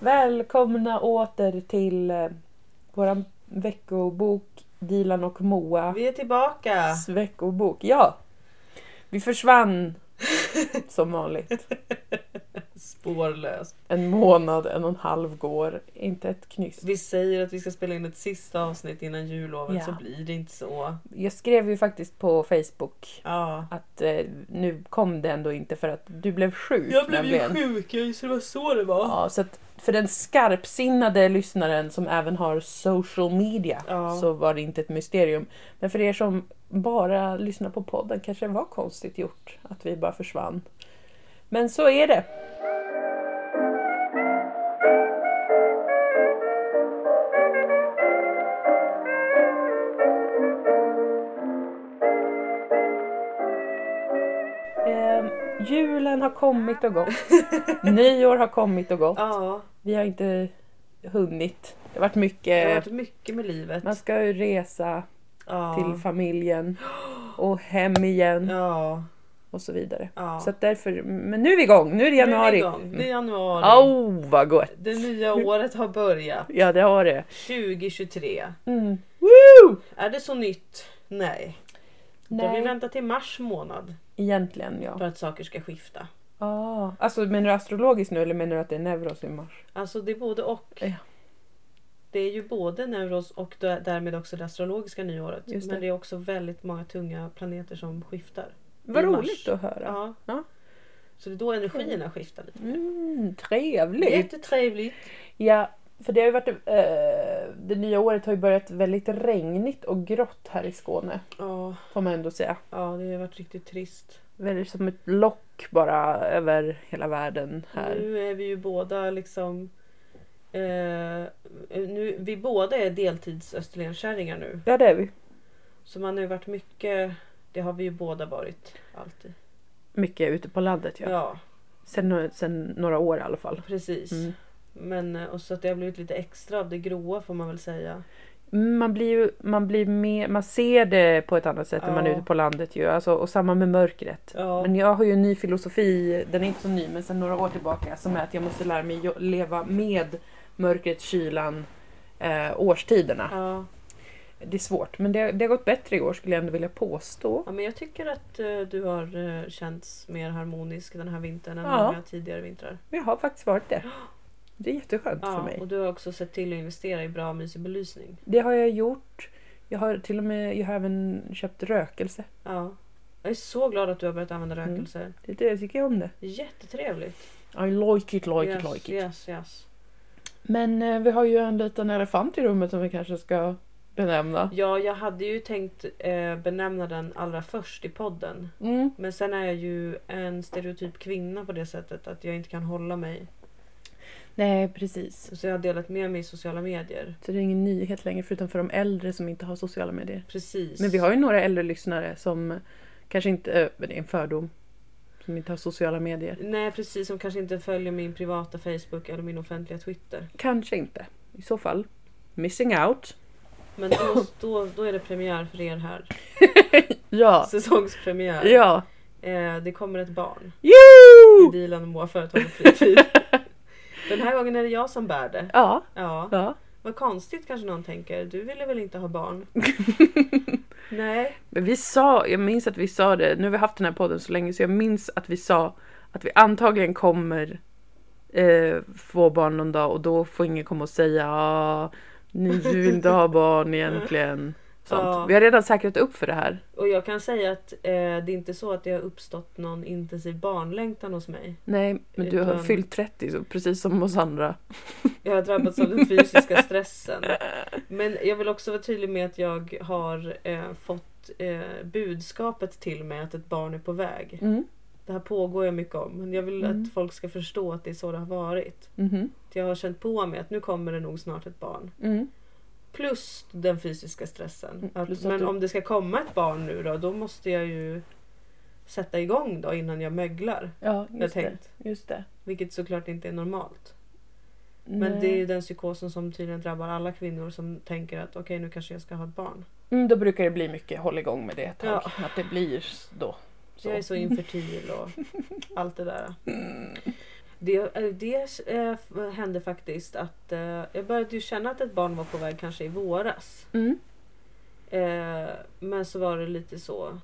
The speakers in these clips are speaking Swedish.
Välkomna åter till eh, våran veckobok Dilan och Moa. Vi är tillbaka! veckobok. Ja! Vi försvann som vanligt. Spårlöst. En månad, en och en halv går. Inte ett knyst. Vi säger att vi ska spela in ett sista avsnitt innan jullovet Ja. så blir det inte så. Jag skrev ju faktiskt på Facebook Ja. att eh, nu kom det ändå inte för att du blev sjuk. Jag blev ju nämligen. sjuk, jag så det var så det var. Ja, så att för den skarpsinnade lyssnaren som även har social media Ja. så var det inte ett mysterium. Men för er som bara lyssnar på podden kanske det var konstigt gjort att vi bara försvann. Men så är det. Ehm, julen har kommit och gått. Nyår har kommit och gått. Ja, Vi har inte hunnit. Det har varit det har mycket. varit mycket med livet. Man ska ju resa Ja. till familjen och hem igen Ja. och så vidare. ja. Så att därför, men nu är vi igång. Nu är det Nu är vi januari. igång. Det är januari. Åh, vad gott! Det nya året har börjat. Ja, det har det. 2023. Mm. Woo! Är det så nytt? Nej. Då vi Nej, väntar till mars månad egentligen ja. för att saker ska skifta. Ah, alltså menar du astrologiskt nu eller menar du att det är neuros i mars? Alltså det är både och. Ja. Det är ju både Neuros och dä- därmed också det astrologiska nyåret. Just Men det. det är också väldigt många tunga planeter som skiftar. Vad roligt att höra. Ja. Ja. Så det är då energierna skiftar lite. Mm, trevligt! Jättetrevligt. Ja, för det har ju varit... Eh, det nya året har ju börjat väldigt regnigt och grått här i Skåne. Ja, Får man ändå säga. ja, det har varit riktigt trist. Väldigt som ett lock bara över hela världen här. Nu är vi ju båda liksom... Eh, nu, vi båda är deltids Österlenskärringar nu. Ja, det är vi. Så man har ju varit mycket... Det har vi ju båda varit. Alltid. Mycket ute på landet ja. Ja, Sen, sen några år i alla fall. precis. Mm. Men eh, och så att det har blivit lite extra av det gråa får man väl säga. Man blir ju, man blir mer, man ser det på ett annat sätt när man är Ja. ute på landet ju. Alltså, och samma med mörkret. Ja. Men jag har ju en ny filosofi, den är inte så ny men sen några år tillbaka, som är att jag måste lära mig leva med mörkret, kylan, eh, årstiderna. Ja. Det är svårt, men det, det har gått bättre i år skulle jag ändå vilja påstå. ja, men jag tycker att eh, du har eh, känts mer harmonisk den här vintern än Ja. många tidigare vintrar. Jag har faktiskt varit det. Det är jätteskönt för Ja, mig. och du har också sett till att investera i bra mysig belysning. Det har jag gjort. Jag har till och med, jag har även köpt rökelse. Ja. Jag är så glad att du har börjat använda Mm. rökelser. Det, det tycker jag om det. Jättetrevligt. I like it, like yes, it, like it. Yes, yes. Men eh, vi har ju en liten elefant i rummet som vi kanske ska benämna. Ja, jag hade ju tänkt eh, benämna den allra först i podden. Mm. Men sen är jag ju en stereotyp kvinna på det sättet att jag inte kan hålla mig. Nej, precis. Så jag har delat med mig i sociala medier. Så det är ingen nyhet längre förutom för de äldre som inte har sociala medier. Precis. Men vi har ju några äldre lyssnare som kanske inte, eh, det är en fördom, som inte har sociala medier. Nej, precis. Som kanske inte följer min privata Facebook eller min offentliga Twitter. Kanske inte. I så fall, missing out. Men då, då, då är det premiär för er här. Ja. Säsongspremiär. Ja. Eh, det kommer ett barn. I Jo! Dilan och Moa Företag och Fritid. Den här gången är det jag som bär det. Ja. Ja. Ja. Vad konstigt kanske någon tänker. Du ville väl inte ha barn? Nej. Men vi sa, jag minns att vi sa det, nu har vi haft den här podden så länge så jag minns att vi sa att vi antagligen kommer eh, få barn någon dag och då får ingen komma och säga ah, ni du vill inte ha barn egentligen. Sånt. Ja. Vi har redan säkrat upp för det här. Och jag kan säga att eh, det är inte så att det har uppstått någon intensiv barnlängtan hos mig. Nej, men du har Utan- fyllt 30 så precis som oss andra. Jag har drabbats av den fysiska stressen. Men jag vill också vara tydlig med att jag har eh, fått eh, budskapet till mig att ett barn är på väg. Mm. Det här pågår jag mycket om. Men jag vill Mm. att folk ska förstå att det är så det har varit. Att jag har känt på mig att nu kommer det nog snart ett barn. Mm. Plus den fysiska stressen. Mm, Att, att men du- om det ska komma ett barn nu då, då måste jag ju sätta igång då innan jag möglar. Ja, Jag just det. tänkt. Just det. Vilket såklart inte är normalt. Men Nej. det är ju den psykosen som tydligen drabbar alla kvinnor som tänker att okej nu kanske jag ska ha ett barn. Mm, då brukar det bli mycket håll igång med det ett tag. Ja. Att det blir då. Så. Jag är så infertil och allt det där. Det, eh, det eh, hände faktiskt att eh, jag började ju känna att ett barn var på väg kanske i våras. Mm. Eh, men så var det lite så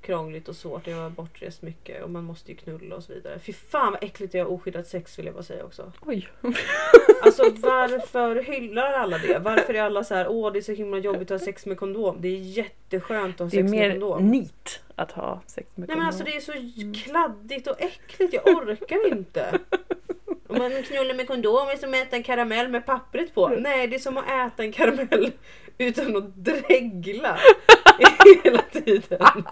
krångligt och svårt. Jag var bortrest mycket och man måste ju knulla och så vidare. Fy fan vad äckligt att göra oskyddat sex vill jag bara säga också. Oj. Alltså varför hyllar alla det? Varför är alla så här åh det är så himla jobbigt att ha sex med kondom. Det är jätteskönt att ha Det är sex med mer kondom. nit att ha sex med Nej men alltså det är så kladdigt och äckligt. Jag orkar inte. Om man knullar med kondom är som att äta en karamell med pappret på. Nej det är som att äta en karamell utan att dregla hela tiden.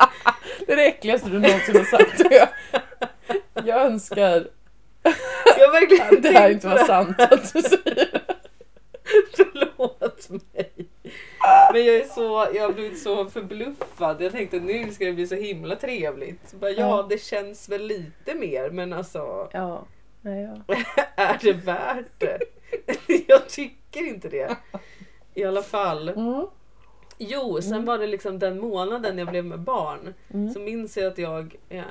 Det är det äckligaste du någonsin har sagt. Jag, jag önskar Jag verkligen att det här inte var sant att du säger. Förlåt mig. Men jag är så, jag har blivit så förbluffad. Jag tänkte nu ska det bli så himla trevligt. Bara, ja, Ja. det känns väl lite mer men alltså Ja. Nej, ja. är det värt det? Jag tycker inte det. I alla fall. Mm. Jo, sen Mm. var det liksom den månaden jag blev med barn. Mm. Så minns jag att jag... Ja,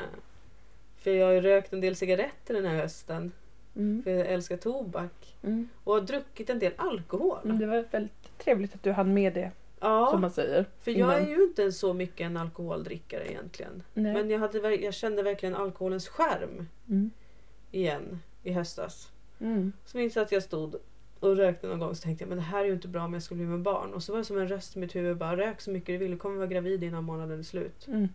för jag har ju rökt en del cigaretter den här hösten. Mm. För jag älskar tobak. Mm. Och har druckit en del alkohol. Men det var väldigt trevligt att du hann med det, Ja. som man säger. För jag är ju inte så mycket en alkoholdrickare egentligen. Nej. Men jag, hade, jag kände verkligen alkoholens skärm Mm. igen i höstas. Mm. Så minns jag att jag stod och rökte någon gång så tänkte jag men det här är ju inte bra om jag ska bli med barn. Och så var det som en röst i mitt huvud bara rök så mycket du vill, du kommer vara gravid innan månaden är slut. Mm.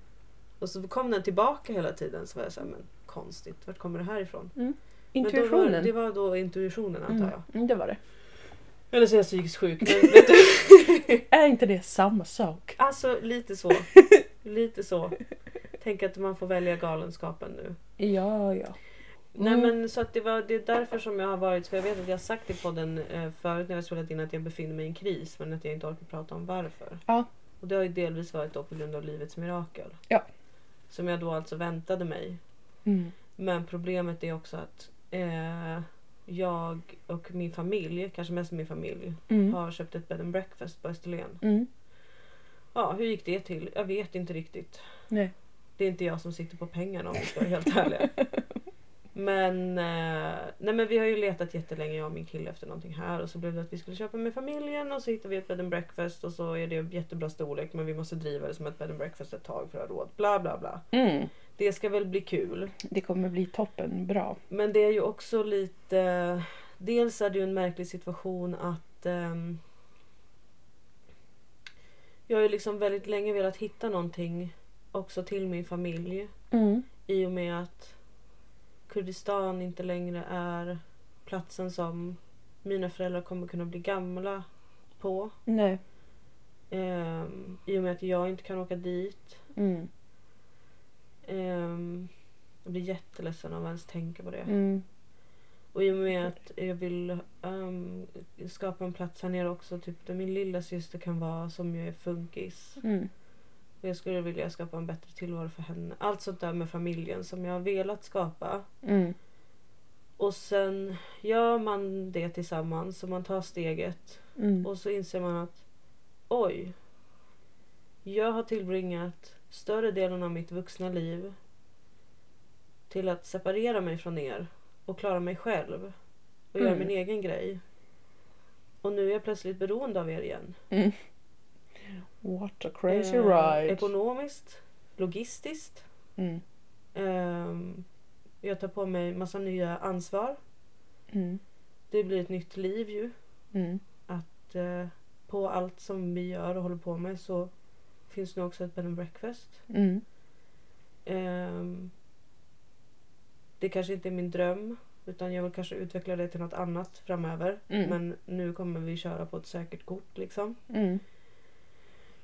Och så kom den tillbaka hela tiden så var jag såhär men konstigt, vart kommer det här ifrån? Då Intuitionen. var, det var då intuitionen antar Mm. jag. Mm, det var det. Eller så är jag psykiskt sjuk. Men vet du? Är inte det samma sak? Alltså lite så. Lite så. Tänk att man får välja galenskapen nu. Ja, ja. Nej Mm. men så att det, var, det är därför som jag har varit, för jag vet att jag har sagt i podden eh, förut när jag spelat in att jag befinner mig i en kris men att jag inte orkar prata om varför. Ja. Och det har ju delvis varit då på grund av livets mirakel. Ja. Som jag då alltså väntade mig. Mm. Men problemet är också att eh, jag och min familj, kanske mest min familj, Mm. har köpt ett bed and breakfast på Österlen. Mm. Ja, hur gick det till? Jag vet inte riktigt. Nej. Det är inte jag som sitter på pengarna om vi ska vara helt ärliga. Men, eh, nej men vi har ju letat jättelänge jag och min kille efter någonting här och så blev det att vi skulle köpa med familjen och så hittade vi ett bed and breakfast och så är det jättebra storlek men vi måste driva det som ett bed and breakfast ett tag för att ha råd. Bla bla bla. Mm. Det ska väl bli kul. Det kommer bli toppen bra. Men det är ju också lite... Dels är det ju en märklig situation att... ehm, jag har ju liksom väldigt länge velat hitta någonting också till min familj. Mm. I och med att Kurdistan inte längre är platsen som mina föräldrar kommer kunna bli gamla på. Nej. Ehm, I och med att jag inte kan åka dit. Mm. Ehm, jag blir jätteledsen av att ens tänka på det. Mm. Och i och med att jag vill ehm, skapa en plats här nere också typ där min lilla syster kan vara som ju är funkis. Mm. Och jag skulle vilja skapa en bättre tillvaro för henne. Allt sånt där med familjen som jag har velat skapa. Mm. Och sen gör man det tillsammans och man tar steget. Mm. Och så inser man att oj. Jag har tillbringat större delen av mitt vuxna liv till att separera mig från er och klara mig själv och göra Mm. min egen grej. Och nu är jag plötsligt beroende av er igen. Mm. What a crazy Eh, ride. Ekonomiskt, logistiskt. Mm. Ehm, jag tar på mig massa nya ansvar. Mm. Det blir ett nytt liv ju. Mm. Att, eh, på allt som vi gör och håller på med så finns nu också ett bed and breakfast. Mm. Ehm, det kanske inte är min dröm utan jag vill kanske utveckla det till något annat framöver. Mm. Men nu kommer vi köra på ett säkert kort liksom. Mm.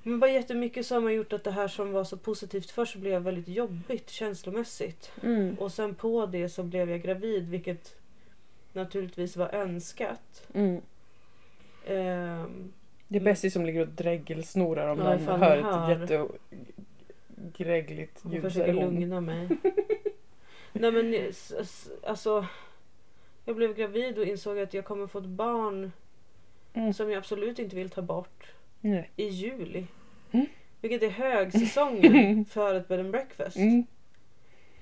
Men bara jättemycket som har gjort att det här som var så positivt först blev väldigt jobbigt känslomässigt. Mm. Och sen på det så blev jag gravid vilket naturligtvis var önskat. Mm. Ehm, Det är Bessie som ligger och dräggelsnorar om Ja, hör ett jättegräggligt Hon ljud. försöker hon. lugna mig. Nej men alltså. Jag blev gravid och insåg att jag kommer få ett barn Mm. som jag absolut inte vill ta bort Nej. i juli. Mm. Vilket är högsäsongen för ett bed and breakfast. Mm.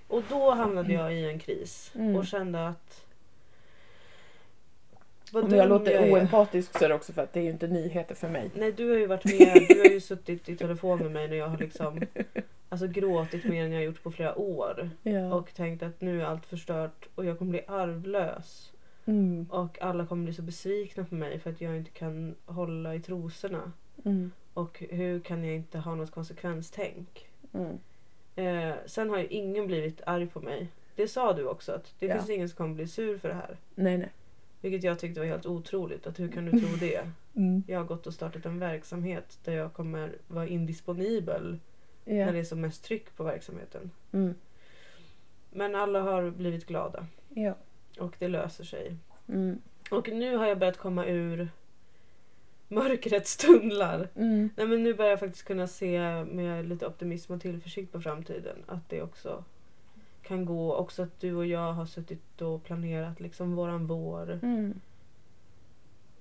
Och då hamnade jag i en kris Mm. och kände att Vad Om jag låter är. oempatisk så är det också för att det är ju inte nyheter för mig. Nej du har ju varit med, du har ju suttit i telefon med mig när jag har liksom Alltså gråtit mer än jag har gjort på flera år. Ja. Och tänkt att nu är allt förstört och jag kommer bli arvlös. Mm. Och alla kommer bli så besvikna på mig för att jag inte kan hålla i trosorna. Mm. Och hur kan jag inte ha något konsekvenstänk? Mm. Eh, sen har ju ingen blivit arg på mig. Det sa du också, att det Ja. finns ingen som kommer bli sur för det här. Nej, nej. Vilket jag tyckte var helt otroligt. Att hur kan du tro det? Mm. Jag har gått och startat en verksamhet där jag kommer vara indisponibel när Ja. det är som mest tryck på verksamheten. Mm. Men alla har blivit glada Ja. och det löser sig. Mm. Och nu har jag börjat komma ur mörkrets tunnlar. Mm. Nej, men nu börjar jag faktiskt kunna se med lite optimism och tillförsikt på framtiden att det också kan gå. Också att du och jag har suttit och planerat liksom våran vår. Mm.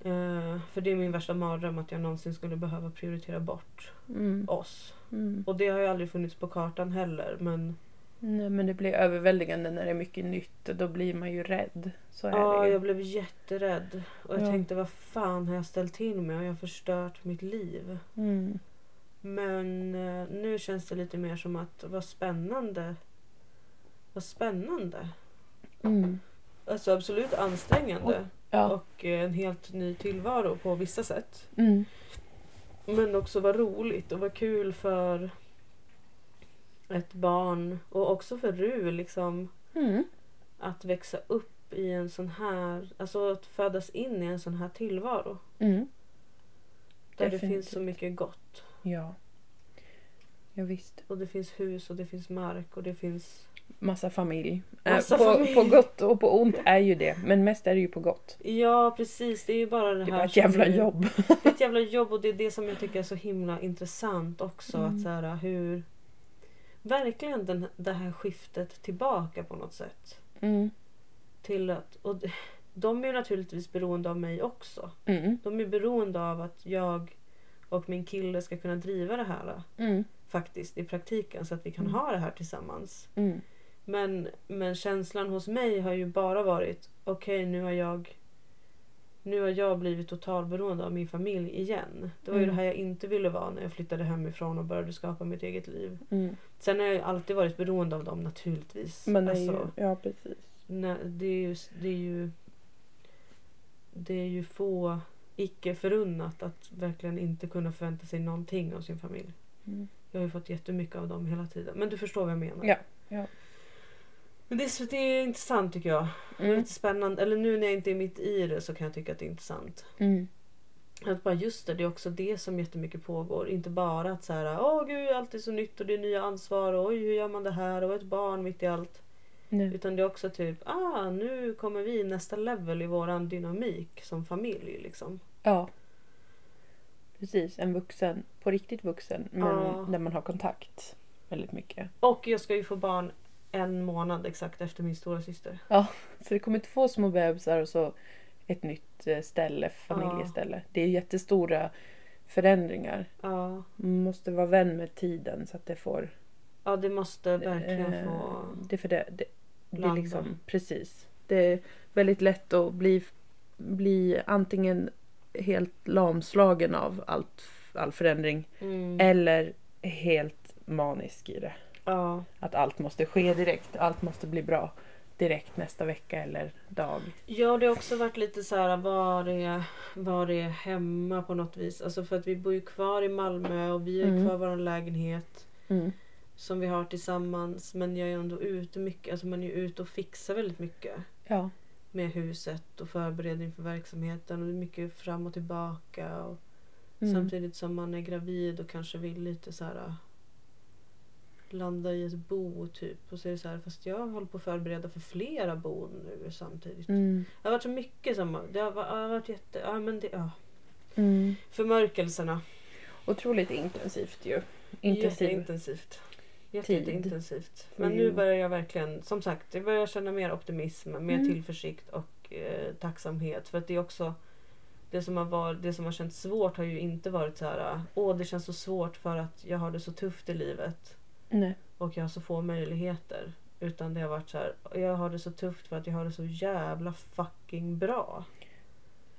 Eh, för det är min värsta mardröm att jag någonsin skulle behöva prioritera bort Mm. oss. Mm. Och det har ju aldrig funnits på kartan heller. Men Nej, men det blir överväldigande när det är mycket nytt. Då blir man ju rädd. Så är ja, det ju. jag blev jätterädd. Och jag Ja. tänkte vad fan har jag ställt till med? Har jag förstört mitt liv? Mm. Men eh, nu känns det lite mer som att vad spännande. Vad spännande. Mm. Alltså absolut ansträngande. Ja. Och eh, en helt ny tillvaro på vissa sätt. Mm. Men också vad roligt och vad kul för ett barn och också för Ru liksom Mm. att växa upp i en sån här, alltså att födas in i en sån här tillvaro. Mm. Där det finns så mycket gott. Ja. Ja, visst. Och det finns hus och det finns mark och det finns... Massa familj. Massa eh, på, familj. på gott och på ont är ju det. Men mest är det ju på gott. Ja precis, det är ju bara det Det här är bara ett jävla är- jobb. Det är ett jävla jobb och det är det som jag tycker är så himla intressant också. Mm. Att så här, hur... Verkligen den, det här skiftet tillbaka på något sätt. Mm. Till att, och de är ju naturligtvis beroende av mig också. Mm. De är beroende av att jag och min kille ska kunna driva det här Mm. Faktiskt i praktiken så att vi kan Mm. ha det här tillsammans. Mm. Men, men känslan hos mig har ju bara varit okej nu har jag nu har jag blivit totalberoende av min familj igen. Det var ju Mm. det här jag inte ville vara när jag flyttade hemifrån och började skapa mitt eget liv. Mm. Sen har jag ju alltid varit beroende av dem naturligtvis. Men det är ju, Alltså, ja precis. nej, det, är ju, det är ju det är ju få icke förunnat att verkligen inte kunna förvänta sig någonting av sin familj. Mm. Jag har ju fått jättemycket av dem hela tiden. Men du förstår vad jag menar. Ja, ja. Men det är, det är intressant tycker jag. Mm. Lite spännande. Eller nu när jag inte är mitt i det så kan jag tycka att det är intressant. Mm. Att bara just det, det är också det som jättemycket pågår. Inte bara att så här, åh gud allt är så nytt och det är nya ansvar och oj hur gör man det här och ett barn mitt i allt. Nej. Utan det är också typ, ah nu kommer vi nästa level i våran dynamik som familj liksom. Ja. Precis, en vuxen. På riktigt vuxen. Men Ja. där man har kontakt väldigt mycket. Och jag ska ju få barn en månad exakt efter min stora syster. Så det kommer två små bebisar och så ett nytt eh, ställe, familjeställe. Det är jättestora förändringar. Ja, Man måste vara vän med tiden så att det får... ja det måste verkligen eh, få... Det, för det, det, det är landa. liksom, precis. Det är väldigt lätt att bli, bli antingen helt lamslagen av allt, all förändring Mm. eller helt manisk i det. Ja. Att allt måste ske direkt, allt måste bli bra direkt nästa vecka eller dag. Ja, det har också varit lite så här var är, var är hemma på något vis. Alltså för att vi bor ju kvar i Malmö och vi har Mm. kvar vår lägenhet Mm. som vi har tillsammans. Men jag är ändå ute mycket. Alltså man är ju ute och fixar väldigt mycket Ja. Med huset och förbereder inför verksamheten. Och det är mycket fram och tillbaka. Och Mm. Samtidigt som man är gravid och kanske vill lite så här landa i ett bo typ. Och så är det så här, fast jag håller på att förbereda för flera bon nu samtidigt. Mm. Det har varit så mycket som det har varit, det har varit jätte... Ja, men det, ja. Mm. Förmörkelserna. Otroligt intensivt ju. Intensiv. Jätteintensivt. Jätteintensivt. Men Mm. nu börjar jag verkligen, som sagt, jag börjar känna mer optimism, mer Mm. tillförsikt och eh, tacksamhet. För att det är också det som, har varit, det som har känts svårt har ju inte varit så här, åh det känns så svårt för att jag har det så tufft i livet Nej. och jag har så få möjligheter. Utan det har varit så här, jag har det så tufft för att jag har det så jävla fucking bra.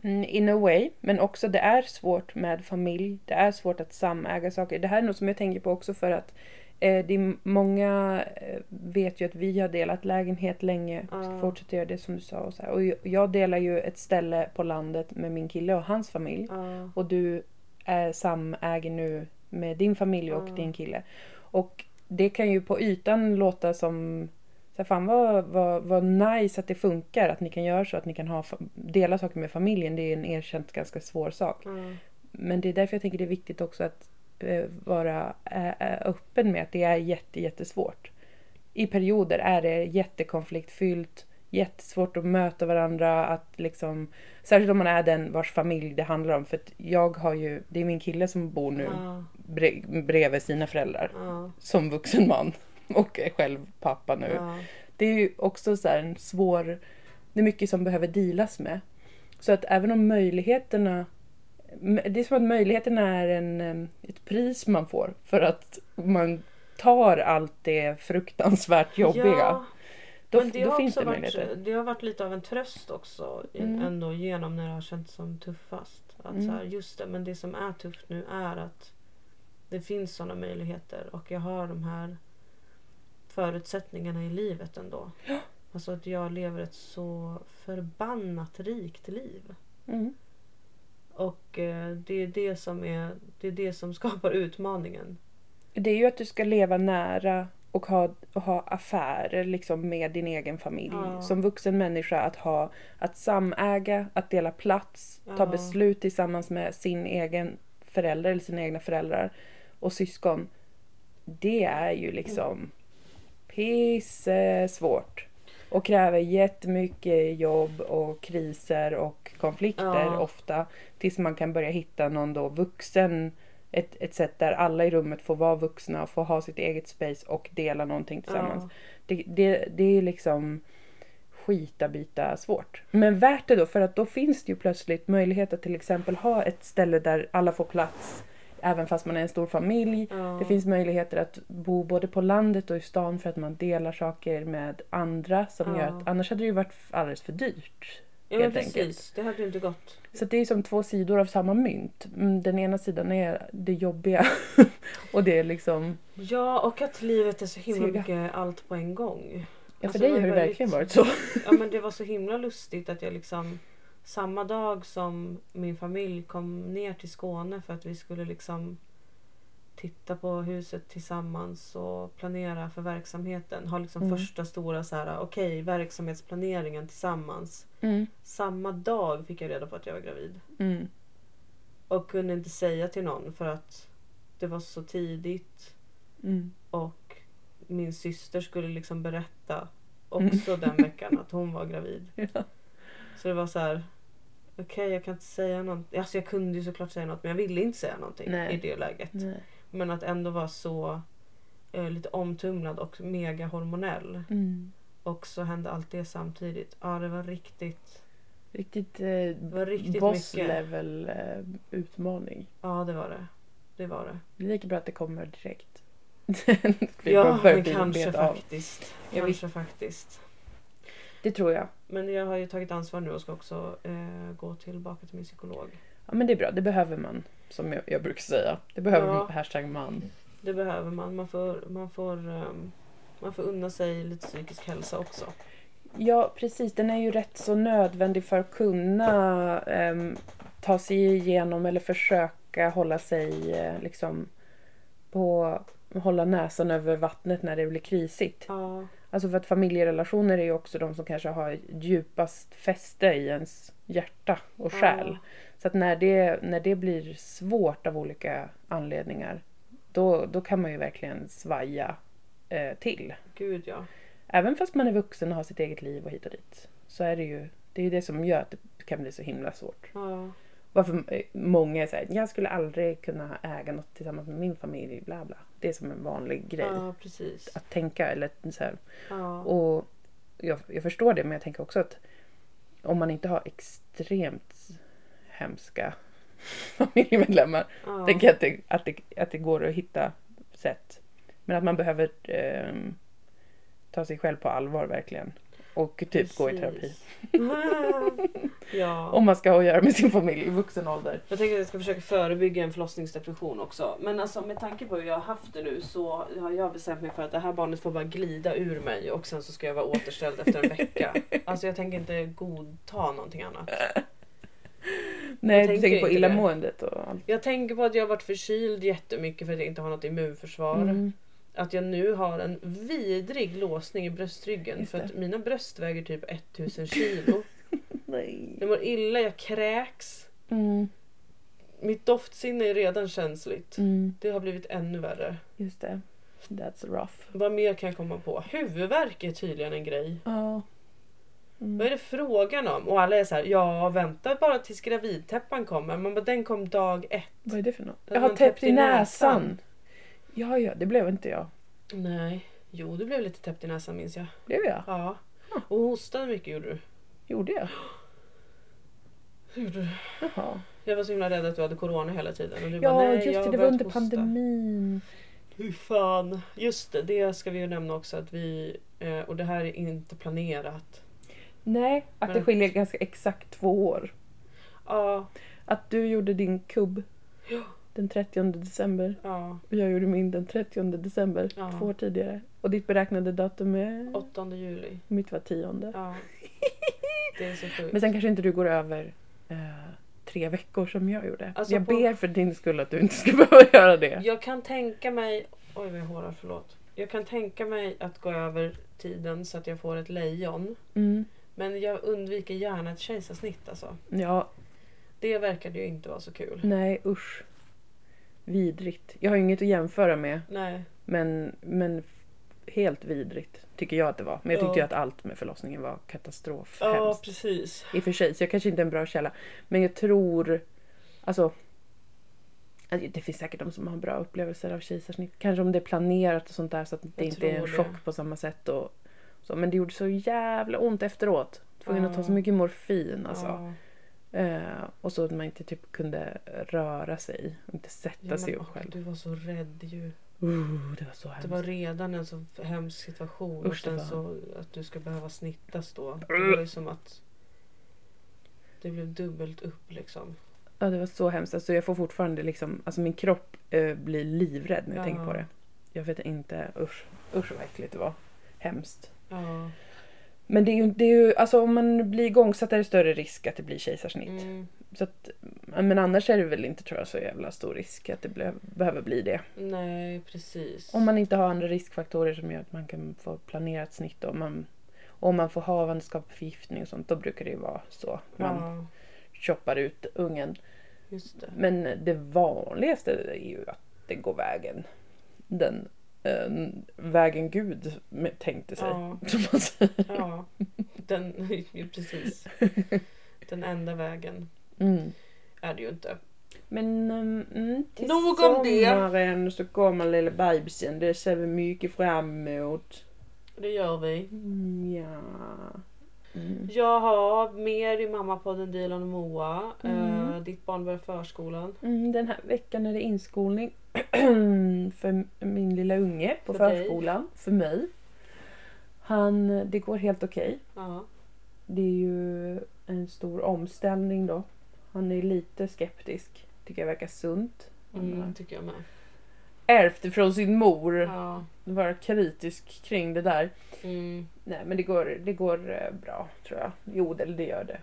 Mm, In a way, men också det är svårt med familj. Det är svårt att samäga saker. Det här är något som jag tänker på också för att det är många eh, vet ju att vi har delat lägenhet länge. Vi ska fortsätta göra det som du sa. Och, så här. och jag- delar ju ett ställe på landet med min kille och hans familj. Ja. Och du är samäger nu med din familj och Ja. din kille. Och det kan ju på ytan låta som så här, fan vad, vad, vad nice att det funkar, att ni kan göra så, att ni kan ha, dela saker med familjen. Det är en erkänt ganska svår sak. Men det är därför jag tänker det är viktigt också att eh, vara eh, eh, öppen med att det är jätte, jättesvårt. I perioder är det jättekonfliktfyllt, jättesvårt att möta varandra, att liksom, särskilt om man är den vars familj det handlar om. För jag har ju, det är min kille som bor nu Ja. bre, bredvid sina föräldrar Ja. som vuxen man och är själv pappa nu. Ja. Det är ju också så en svår... Det är mycket som behöver dealas med. Så att även om möjligheterna... Det är som att möjligheterna är en, ett pris man får för att man tar allt det fruktansvärt jobbiga. Ja, då men det då har finns också det varit, möjligheter. det har varit lite av en tröst också Mm. ändå genom när det har känts som tuffast. Att Mm. så här, just det, men det som är tufft nu är att det finns sådana möjligheter och jag har de här förutsättningarna i livet ändå. Alltså att jag lever ett så förbannat rikt liv. Mm. Och eh, det är det som är det är det som skapar utmaningen. Det är ju att du ska leva nära och ha, och ha affärer liksom med din egen familj. Ja. Som vuxen människa att ha att samäga, att dela plats, ta Ja. beslut tillsammans med sin egen förälder eller sina egna föräldrar och syskon. Det är ju liksom pissvårt. Och kräver jättemycket jobb och kriser och konflikter Ja. ofta. Tills man kan börja hitta någon då vuxen ett, ett sätt där alla i rummet får vara vuxna, får ha sitt eget space och dela någonting tillsammans. Ja. Det, det, det är liksom skitabita svårt. Men värt det då, för att då finns det ju plötsligt möjlighet att till exempel ha ett ställe där alla får plats, även fast man är en stor familj. Ja. Det finns möjligheter att bo både på landet och i stan för att man delar saker med andra som Ja. gör att annars hade det ju varit alldeles för dyrt. ja, men precis. enkelt. Det hade inte gått. Så det är som två sidor av samma mynt. Mm, Den ena sidan är det jobbiga och det är liksom... Ja, och att livet är så himla Sega. mycket allt på en gång. Ja, för Alltså, dig har det verkligen varit så. Ja men det var så himla lustigt att jag liksom samma dag som min familj kom ner till Skåne för att vi skulle liksom titta på huset tillsammans och planera för verksamheten. Ha liksom Mm. första stora så här okej verksamhetsplaneringen tillsammans. Mm, Samma dag fick jag reda på att jag var gravid. mm, Och kunde inte säga till någon för att det var så tidigt. mm. Och min syster skulle liksom berätta Mm. också den veckan att hon var gravid. Ja. Så det var så här. Okej, jag kan inte säga något. Alltså jag kunde ju såklart säga något men jag ville inte säga någonting Nej. i det läget. Nej. Men att ändå vara så eh, lite omtumlad och mega hormonell. Mm. Och så hände allt det samtidigt. Ja, det var riktigt. Riktigt, eh, var riktigt boss mycket. level eh, utmaning. Ja, det var det. Det var det. Det är lika bra att det kommer direkt. Ja, men kanske faktiskt. Ja, kanske faktiskt. Det tror jag. Men jag har ju tagit ansvar nu och ska också eh, gå tillbaka till min psykolog. Ja men det är bra, det behöver man. Som jag, jag brukar säga. Det behöver Ja. man, hashtag man. Det behöver man. Man får, man får, ehm, man får unna sig lite psykisk hälsa också. Ja precis, den är ju rätt så nödvändig för att kunna ehm, ta sig igenom eller försöka hålla sig eh, liksom på hålla näsan över vattnet när det blir krisigt. Ja, Alltså för att familjerelationer är ju också de som kanske har djupast fäste i ens hjärta och själ. Ja. Så att när det, när det blir svårt av olika anledningar då, då kan man ju verkligen svaja eh, till. gud ja. Även fast man är vuxen och har sitt eget liv och hit och dit. Så är det ju det, är ju det som gör att det kan bli så himla svårt. ja. Varför eh, många såhär, jag skulle aldrig kunna äga något tillsammans med min familj, bla bla. Det är som en vanlig grej Ja, att tänka. Eller så. Ja. Och jag, jag förstår det men jag tänker också att om man inte har extremt hemska familjemedlemmar ja. tänker jag att det, att, det, att det går att hitta sätt. Men att man behöver ehm, ta sig själv på allvar verkligen. Och typ gå i terapi. ja. Om man ska ha att göra med sin familj i vuxen ålder. Jag tänker att jag ska försöka förebygga en förlossningsdepression också. Men alltså med tanke på hur jag har haft det nu så har jag bestämt mig för att det här barnet får bara glida ur mig och sen så ska jag vara återställd efter en vecka. Alltså jag tänker inte godta någonting annat. Nej, du tänker tänker på illamåendet och allt. Jag tänker på att jag har varit förkyld jättemycket för att jag inte har något immunförsvar. Mm. Att jag nu har en vidrig låsning i bröstryggen för att mina bröst väger typ 1000 kilo. Nej. Jag mår illa, jag kräks. Mm. Mitt doftsinne är redan känsligt. Mm. Det har blivit ännu värre. Just det. That's rough. Vad mer kan jag komma på? Huvudvärk är tydligen en grej. Ja. Mm. Vad är det frågan om? Och alla är så här, ja vänta bara tills gravidtäppan kommer. Man bara, den kom dag ett. Vad är det för något? Jag har har täppt i näsan. näsan. Ja, ja, det blev inte jag. Nej. Jo, du blev lite täppt i näsan minns jag. Blev jag? Ja. Och hostade mycket gjorde du. Gjorde jag? Hur gjorde du? Jaha. Jag var så himla rädd att du hade corona hela tiden. Och du Ja, bara, nej, just det. Det var under hosta." pandemin. Hur fan. Just det, det ska vi ju nämna också att vi, eh, och det här är inte planerat. Nej, att det Men- skiljer ganska exakt två år. Ja, Att du gjorde din kubb. Den 30 december ja. och jag gjorde min den 30 december. Ja. Två år tidigare. Och ditt beräknade datum är? 8 juli. Mitt var tionde. Ja. Det är så sjukt. Men sen kanske inte du går över eh, tre veckor som jag gjorde. Alltså jag på- ber för din skull att du inte ska behöva göra det. Jag kan tänka mig... Oj vad jag hårar, förlåt. Jag kan tänka mig att gå över tiden så att jag får ett lejon. Mm. Men jag undviker gärna ett kejsarsnitt alltså. Ja, Det verkade ju inte vara så kul. nej usch. Vidrigt. Jag har ju inget att jämföra med. Nej. Men, men helt vidrigt tycker jag att det var. Men jag tyckte Ja. ju att allt med förlossningen var katastrof. Ja, hemskt. precis. I och för sig, så jag kanske inte är en bra källa. Men jag tror... Alltså... alltså, Det finns säkert de som har bra upplevelser av kejsarsnitt. Kanske om det är planerat och sånt där så att det Jag inte är en det. chock på samma sätt. Och, så. Men det gjorde så jävla ont efteråt. Tvungen att ta så Ja. mycket morfin alltså. Ja. Eh, och så att man inte typ kunde röra sig. Inte sätta Ja, sig upp åh, själv. du var så rädd ju. Uh, det var så Det hemskt. var redan en så hemsk situation. och Usch, det sen så att du ska behöva snittas då. Det var ju som att det blev dubbelt upp liksom. Ja, det var så hemskt. Alltså, jag får fortfarande liksom, alltså min kropp eh, blir livrädd när jag Ja. tänker på det. Jag vet inte, usch, usch vad äckligt det var. Hemskt. Ja. Men det är ju, det är ju alltså om man blir igångsatt är det större risk att det blir kejsarsnitt. Mm. Så att, men annars är det väl inte tror jag så jävla stor risk att det ble, behöver bli det. Nej, precis. Om man inte har andra riskfaktorer som gör att man kan få planerat snitt och man, om man får havandeskapsförgiftning och sånt, då brukar det ju vara så. Man Ja, choppar ut ungen. det. Men det vanligaste är ju att det går vägen. Den vägen Gud tänkte sig. Ja. Som man säger. Ja, den, precis. Den enda vägen Mm. är det ju inte. Men um, mm, till Nog om det. sommaren så kommer lilla bebisen. Det ser vi mycket fram emot. Det gör vi. Mm, ja. Mm. Jag har mer i Mammapodden Dilan och Moa. Mm. Eh, ditt barn börjar förskolan. Mm, den här veckan är det inskolning för min lilla unge på För dig. förskolan. För mig. Han, det går helt okej. Ja. Det är ju en stor omställning då. Han är lite skeptisk. Tycker jag verkar sunt. Mm, tycker jag med. Ärvt från sin mor. Ja. Vara kritisk kring det där. Mm. Nej men det går, det går eh, bra tror jag. Jo det, det gör det.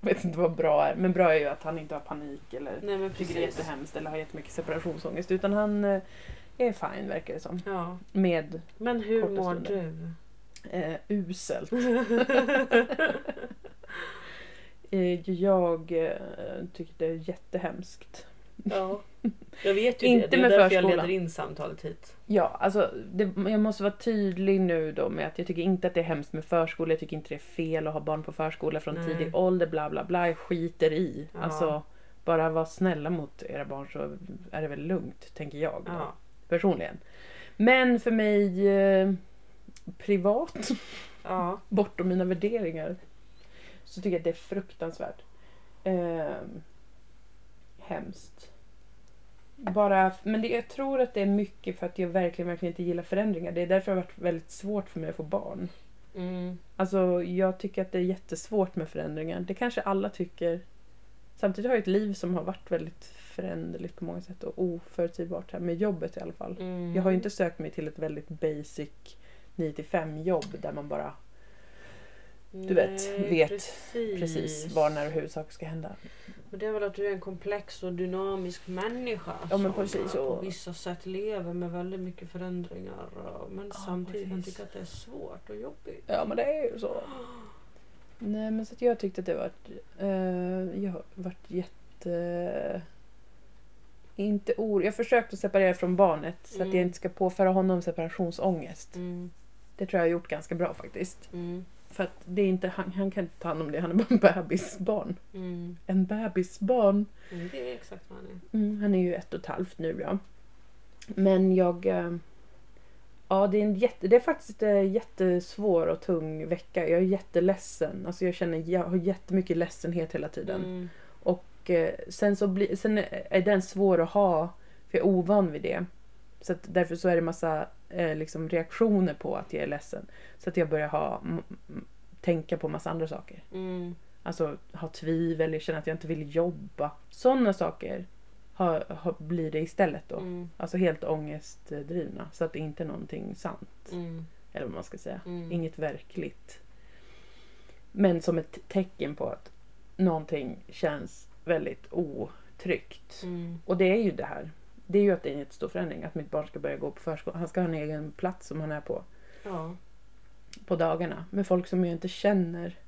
vet inte vad bra är. Men bra är ju att han inte har panik eller Nej men tycker det är jättehemskt eller har jättemycket separationsångest. Utan han eh, är fine verkar det som. Ja. Med Men hur mår du? eh, uselt. Eh, jag eh, tycker det är jättehemskt. Ja. Jag vet ju Inte det. Det är med därför jag förskolan. leder in samtalet hit. Ja, alltså det, jag måste vara tydlig nu då med att jag tycker inte att det är hemskt med förskola. Jag tycker inte det är fel att ha barn på förskola från Nej. tidig ålder. Bla bla bla. Jag skiter i. Ja. Alltså, bara var snälla mot era barn så är det väl lugnt, tänker jag. Då, Ja. Personligen. Men för mig eh, privat, Ja. bortom mina värderingar, så tycker jag att det är fruktansvärt. Eh, hemskt. Bara, men det, jag tror att det är mycket för att jag verkligen, verkligen inte gillar förändringar. Det är därför det har varit väldigt svårt för mig att få barn. Mm. Alltså jag tycker att det är jättesvårt med förändringar. Det kanske alla tycker. Samtidigt har jag ett liv som har varit väldigt föränderligt på många sätt och oförutsägbart här med jobbet i alla fall. Mm. Jag har ju inte sökt mig till ett väldigt basic 9-5 jobb där man bara du vet, Nej, vet precis. precis var, när och hur saker ska hända. Men det är väl att du är en komplex och dynamisk människa. Ja, men som precis, på och- vissa sätt lever med väldigt mycket förändringar. Men Ja, samtidigt kan tycka att det är svårt och jobbigt. Ja men det är ju så. Nej men så att jag tyckte att det var eh, jag har varit jätte inte or... Jag försökte separera från barnet så att Mm. jag inte ska påföra honom separationsångest. Mm. Det tror jag har gjort ganska bra faktiskt. Mm. För att det är inte, han, han kan inte ta hand om det, han är bara en bebisbarn. Mm. En bebisbarn. Mm. Det är exakt vad han är. Mm, han är ju ett och ett halvt nu ja. Men jag... eh, Ja, det är, en jätte, det är faktiskt en jättesvår och tung vecka. Jag är jätteledsen. Alltså jag känner jag har jättemycket ledsenhet hela tiden. Mm. Och eh, sen, så bli, sen är den svår att ha, för jag är ovan vid det. Så att därför så är det massa eh, liksom reaktioner på att jag är ledsen. Så att jag börjar ha, tänka på massa andra saker. Mm. Alltså ha tvivel, känner att jag inte vill jobba. Sådana saker har, har, blir det istället då. Mm. Alltså helt ångestdrivna. Så att det inte är någonting sant. Mm. Eller vad man ska säga. Mm. Inget verkligt. Men som ett tecken på att någonting känns väldigt otryggt. Mm. Och det är ju det här. Det är ju att det är en jättestor förändring. Att mitt barn ska börja gå på förskola. Han ska ha en egen plats som han är på. Ja. På dagarna. Med folk som jag inte känner.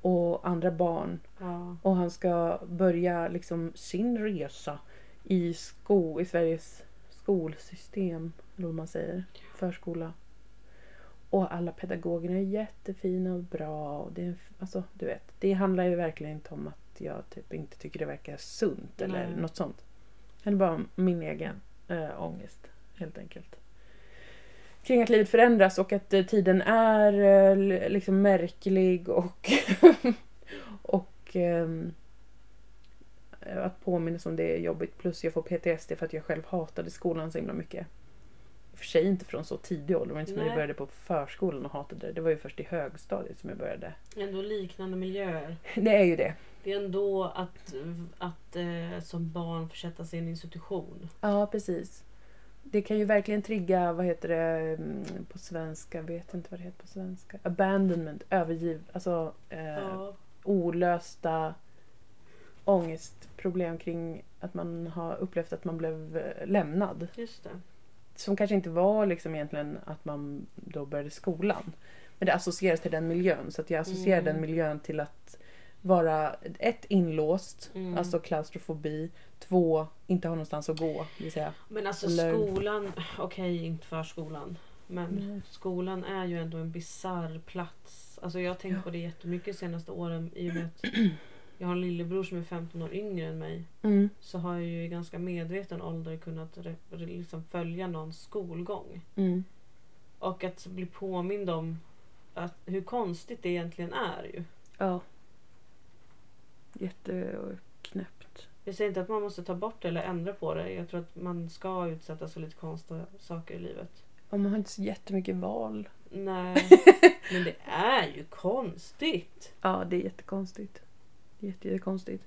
Och andra barn. Ja. Och han ska börja liksom sin resa i, sko, i Sveriges skolsystem. Eller vad man säger. Förskola. Och alla pedagogerna är jättefina och bra. Och det, är, alltså, du vet, det handlar ju verkligen inte om att jag typ inte tycker det verkar sunt eller Nej. något sånt. Är bara min egen äh, ångest helt enkelt. Kring att livet förändras och att eh, tiden är l- liksom märklig och, och ehm, att påminnas om det är jobbigt. Plus jag får PTSD för att jag själv hatade skolan så himla mycket. I och för sig inte från så tidig ålder. Det var inte som att jag Nej. började på förskolan och hatade det. Det var ju först i högstadiet som jag började. Ändå liknande miljöer. Det är ju det. Det är ändå att, att eh, som barn försätta sig i en institution. Ja, precis. Det kan ju verkligen trigga, vad heter det mm, på svenska? Vet inte vad det heter på svenska. Abandonment, övergiv, alltså eh, Ja. olösta ångestproblem kring att man har upplevt att man blev eh, lämnad. Just det. Som kanske inte var liksom egentligen att man då började skolan. Men det associeras till den miljön. Så att jag associerar Mm. den miljön till att vara ett inlåst, Mm. alltså klaustrofobi. Två, inte ha någonstans att gå. Vill säga. Men alltså Eller- skolan, okej inte förskolan. Men Nej. skolan är ju ändå en bizarr plats. Alltså jag har tänkt Ja. på det jättemycket de senaste åren i och med att jag har en lillebror som är 15 år yngre än mig. Mm. Så har jag ju i ganska medveten ålder kunnat liksom följa någons skolgång. Mm. Och att bli påmind om att, hur konstigt det egentligen är ju. Ja. Jätteknäppt. Jag säger inte att man måste ta bort det eller ändra på det. Jag tror att man ska utsättas för lite konstiga saker i livet. Och man har inte så jättemycket val. Nej, men det är ju konstigt. Ja, det är jättekonstigt. Jätte, jättekonstigt.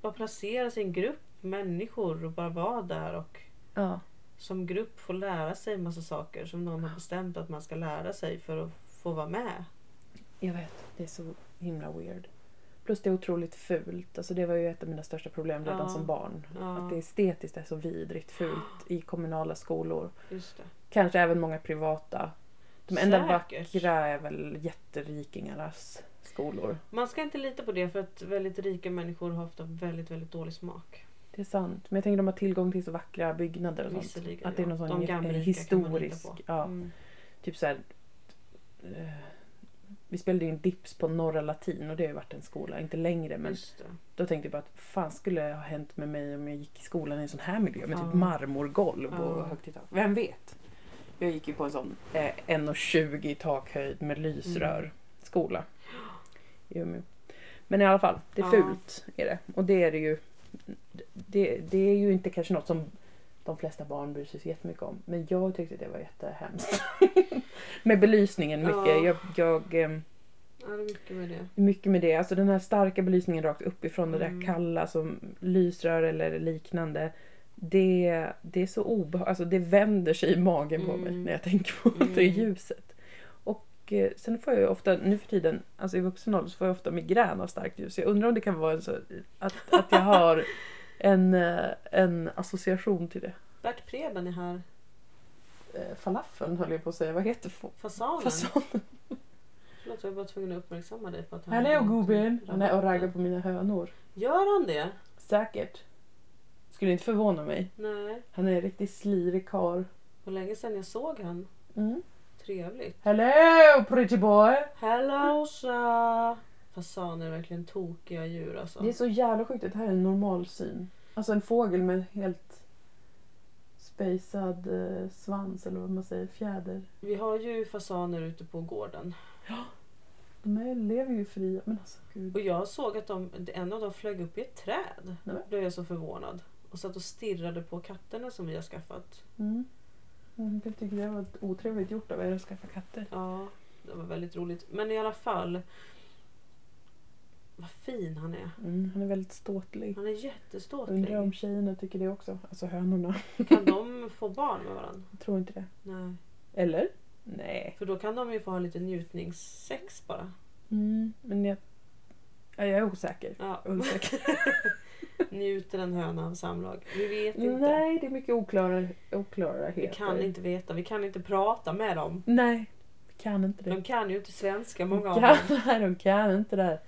Bara placera sig i en grupp människor och bara vara där och Ja. som grupp få lära sig massa saker som någon har bestämt att man ska lära sig för att få vara med. Jag vet, det är så himla weird. Plus det är otroligt fult. Alltså det var ju ett av mina största problem redan Ja. som barn. Ja. Att det estetiskt är så vidrigt fult i kommunala skolor. Just det. Kanske även många privata. De enda Säkert. vackra är väl jätterikingarnas skolor. Man ska inte lita på det för att väldigt rika människor har ofta väldigt, väldigt dålig smak. Det är sant. Men jag tänker de har tillgång till så vackra byggnader och sånt. Att det är ja. någon sån De historisk. Ja, Mm. Typ så här. eh, Vi spelade ju en dips på Norra Latin och det har ju varit en skola, inte längre men då tänkte jag bara att fan skulle ha hänt med mig om jag gick i skolan i en sån här miljö med Ja. typ marmorgolv Ja. och högt i tak. Vem vet? Jag gick ju på en sån eh, 1,20 i takhöjd med lysrör Mm. skola. i Umeå. Men i alla fall, det är fult är det. Och det är det ju. Det, det är ju inte kanske något som de flesta barn bryr sig så jättemycket om. Men jag tyckte det var jättehemskt. med belysningen mycket. Ja. Jag, jag, ehm, Ja, det är mycket med det. mycket med det. Alltså den här starka belysningen rakt uppifrån, det Mm. där kalla som lysrör eller liknande. Det, det är så obehagligt. Alltså det vänder sig i magen på mig Mm. när jag tänker på Mm. det ljuset. Och eh, sen får jag ju ofta, nu för tiden, alltså i vuxen ålder så får jag ofta migrän av starkt ljus. Jag undrar om det kan vara så att, att jag har en, eh, en association till det. Bert Preben är här. Eh, Falafeln höll jag på att säga. Vad heter fa- Fasanen. fasanen? Förlåt, jag var bara tvungen att uppmärksamma dig på att Hallå har gubben! Han är och raggar på mina hönor. Gör han det? Säkert. Skulle inte förvåna mig. Nej. Han är en riktigt slirig karl. Hur länge sedan jag såg han. Mm. Trevligt. Hello pretty boy! Hello sir! Fasaner är verkligen tokiga djur alltså. Det är så jävla sjukt att det här är en normal syn. Alltså en fågel med helt spejsad eh, svans eller vad man säger, fjäder. Vi har ju fasaner ute på gården. De är, lever ju fria. Men alltså gud. Och jag såg att de, en av dem flög upp i ett träd. Då blev jag så förvånad. Och satt och stirrade på katterna som vi har skaffat. Mm. Mm, Jag tycker det var otrevligt gjort av er att skaffa katter. Ja, det var väldigt roligt. Men i alla fall. Vad fin han är. Mm, han är väldigt ståtlig. Han är jätteståtlig. Undrar om tjejerna tycker det också. Alltså hönorna. Kan de få barn med varandra? Jag tror inte det. Nej. Eller? Nej. För då kan de ju få ha lite njutningssex bara. Mm, men jag, ja, jag är osäker. Ja. osäker. Njuter en höna av samlag? Vi vet inte. Nej, det är mycket oklara, oklarheter. Vi kan inte veta. Vi kan inte prata med dem. Nej, vi kan inte det. De kan ju inte svenska många av de dem. kan, nej, de kan inte det.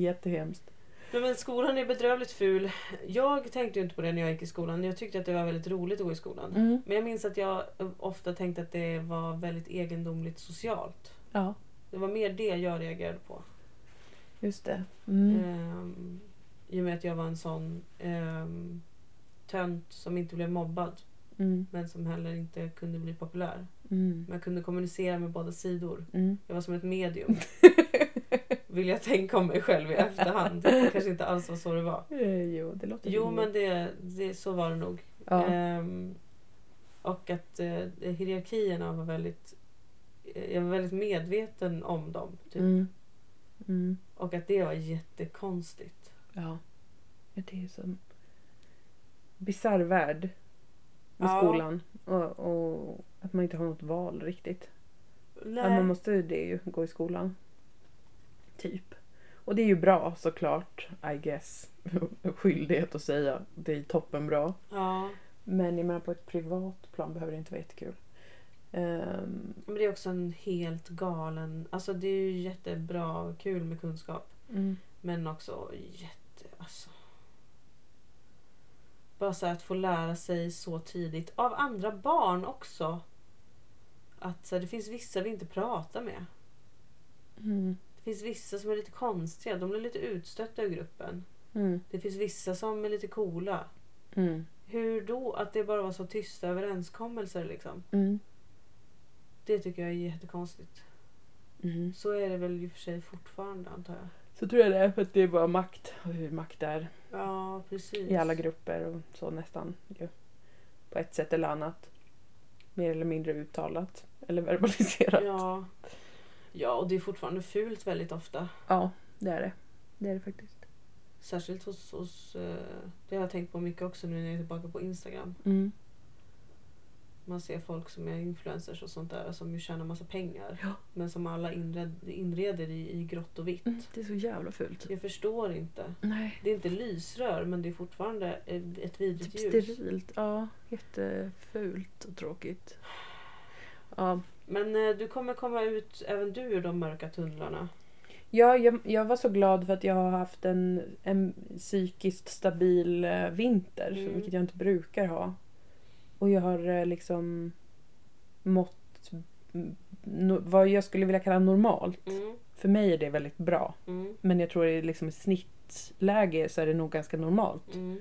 Jättehemskt. Men skolan är bedrövligt ful. Jag tänkte inte på det när jag gick i skolan. Jag tyckte att det var väldigt roligt att gå i skolan. Mm. Men jag minns att jag ofta tänkte att det var väldigt egendomligt socialt. Ja, Det var mer det jag reagerade på. just det. Mm. Ehm, I och med att jag var en sån um, tönt som inte blev mobbad. Mm. Men som heller inte kunde bli populär. Mm. Men jag kunde kommunicera med båda sidor. Mm. Jag var som ett medium. Vill jag tänka om mig själv i efterhand. Det kanske inte alls var så det var. Eh, jo, det låter Jo men det, det, så var det nog. Ja. Ehm, och att eh, hierarkierna var väldigt... eh, Jag var väldigt medveten om dem. Typ. Mm. Mm. Och att det var jättekonstigt. Ja. Men Det är en sån bisarr värld med Ja. skolan. Och, och att man inte har något val riktigt. Nej. Att man måste det ju, gå i skolan. Typ. Och det är ju bra såklart, I guess. Skyldighet att säga. Det är toppen bra. Ja. Men jag menar på ett privat plan behöver det inte vara jättekul. Ehm, Men det är också en helt galen... Alltså det är ju jättebra och kul med kunskap. mm, Men också jätte... Alltså. Bara så att få lära sig så tidigt. Av andra barn också. Att så här, det finns vissa vi inte pratar med. mm, Det finns vissa som är lite konstiga. De blir lite utstötta ur gruppen. mm, Det finns vissa som är lite coola. mm, Hur då? Att det bara var så tysta överenskommelser liksom. mm, Det tycker jag är jättekonstigt. mm. Så är det väl i och för sig fortfarande antar jag. Så tror jag det är för att det är bara makt och hur makt är Ja, precis. i alla grupper och så nästan. Ju. På ett sätt eller annat. Mer eller mindre uttalat eller verbaliserat. Ja. Ja, och det är fortfarande fult väldigt ofta. Ja, det är det. Det är det faktiskt. Särskilt hos, hos eh, det har jag tänkt på mycket också nu när jag är tillbaka på Instagram. Mm. Man ser folk som är influencers och sånt där som ju tjänar massa pengar. Ja. Men som alla inred, inreder i, i grått och vitt. Mm, det är så jävla fult. Jag förstår inte. Nej. Det är inte lysrör men det är fortfarande ett vidrigt ljus. Typ sterilt. Ja, jättefult och tråkigt. Ja, Men eh, du kommer komma ut även du ur de mörka tunnlarna. Ja, jag, jag var så glad för att jag har haft en, en psykiskt stabil eh, vinter, Mm. vilket jag inte brukar ha. Och jag har eh, liksom mått no, vad jag skulle vilja kalla normalt. Mm, För mig är det väldigt bra. mm, Men jag tror i liksom i snittläge så är det nog ganska normalt. mm,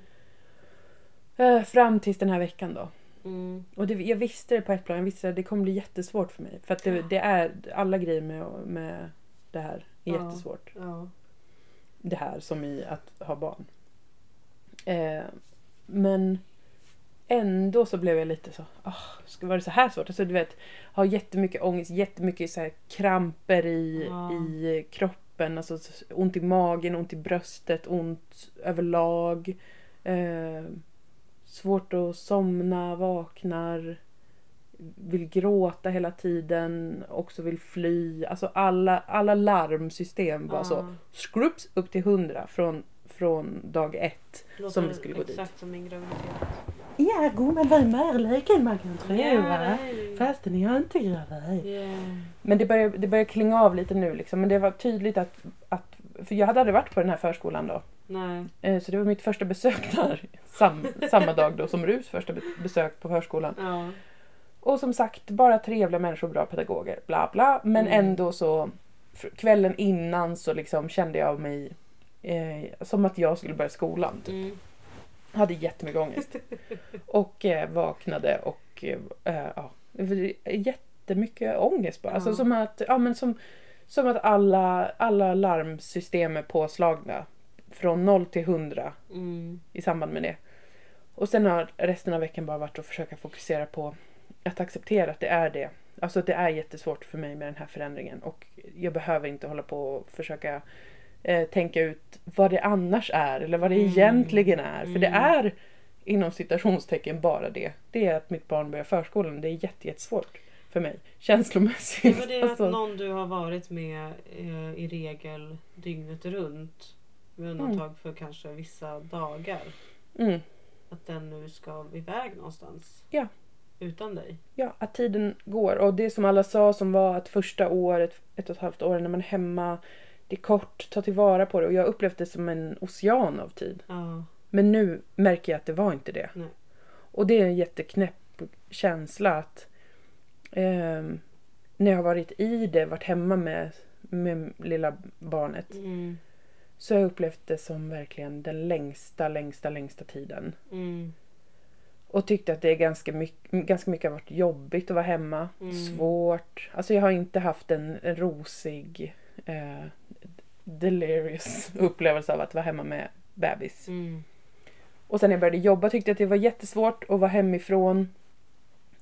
fram tills den här veckan då. Mm. Och det, jag visste det på ett plan. Jag visste att det kommer bli jättesvårt för mig. För att det, det är alla grejer med, med det här är Ja. jättesvårt. Ja. det här som i att ha barn. Eh, men ändå så blev jag lite så, oh, ska vara det så här svårt? Alltså du vet, ha jättemycket ångest, jättemycket så här kramper i, Ja. i kroppen, alltså ont i magen, ont i bröstet, ont överlag. Eh, svårt att somna, vaknar, vill gråta hela tiden, också vill fly. Alltså alla, alla larmsystem var så Ja. skrups upp till 100 från, från dag ett. Låter som vi skulle gå dit. Exakt som min graviditet. Ja gumman var märleken man kan tro va? är ju- Fastän jag inte gravid. Yeah. Men det börjar, det börjar klinga av lite nu liksom. Men det var tydligt att, att för jag hade aldrig varit på den här förskolan då. Nej. Eh, Så det var mitt första besök där. Sam, samma dag då som Rus första be- besök på förskolan. Ja. Och som sagt, bara trevliga människor, bra pedagoger, bla bla. Men Mm. ändå så, kvällen innan så liksom kände jag mig eh, som att jag skulle börja skolan. Typ. Mm. Hade jättemycket ångest. Och eh, vaknade och eh, ja, jättemycket ångest bara. Alltså Ja. som att, ja, men som, som att alla, alla larmsystem är påslagna. Från 0 till 100 Mm. i samband med det. Och sen har resten av veckan bara varit att försöka fokusera på att acceptera att det är det. Alltså att det är jättesvårt för mig med den här förändringen och jag behöver inte hålla på och försöka eh, tänka ut vad det annars är eller vad det Mm. egentligen är. För det Mm. är inom citationstecken bara det. Det är att mitt barn börjar förskolan. Det är jätte, jättesvårt för mig känslomässigt. Det var det Alltså, att någon du har varit med eh, i regel dygnet runt. Med undantag för kanske vissa dagar. mm. Att den nu ska iväg någonstans. Ja. Utan dig. Ja, att tiden går. Och det som alla sa som var att första året, ett och ett halvt år när man är hemma, det är kort, ta tillvara på det. Och jag upplevde det som en ocean av tid. Ja. Men nu märker jag att det var inte det. Nej. Och det är en jätteknäpp känsla att ehm, när jag har varit i det, varit hemma med, med lilla barnet, Mm. så har jag upplevt det som verkligen den längsta, längsta, längsta tiden. Mm. Och tyckte att det är ganska mycket, ganska mycket har varit jobbigt att vara hemma. Mm. Svårt. Alltså jag har inte haft en, en rosig eh, delirious upplevelse av att vara hemma med bebis. Mm. Och sen när jag började jobba tyckte jag att det var jättesvårt att vara hemifrån.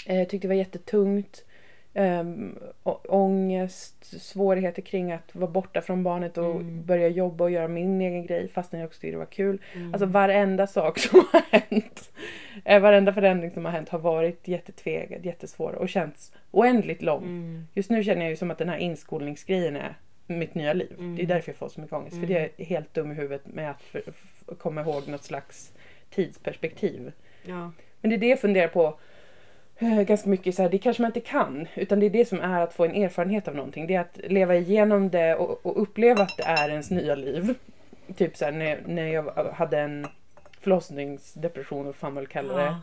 Eh, tyckte det var jättetungt. Um, ångest, svårigheter kring att vara borta från barnet och Mm. börja jobba och göra min egen grej fastän jag också tyckte det var kul. Mm. Alltså varenda sak som har hänt, eh, varenda förändring som har hänt har varit jättetvegad, jättesvår och känts oändligt lång. Mm. Just nu känner jag ju som att den här inskolningsgrejen är mitt nya liv. Mm. Det är därför jag får så mycket ångest. Mm. För det är helt dum i huvudet med att för, komma ihåg något slags tidsperspektiv. Ja. Men det är det jag funderar på ganska mycket. Så här, det kanske man inte kan. Utan det är det som är att få en erfarenhet av någonting. Det är att leva igenom det och, och uppleva att det är ens nya liv. Typ så här, när, när jag hade en förlossningsdepression, vad fan man vill kalla det.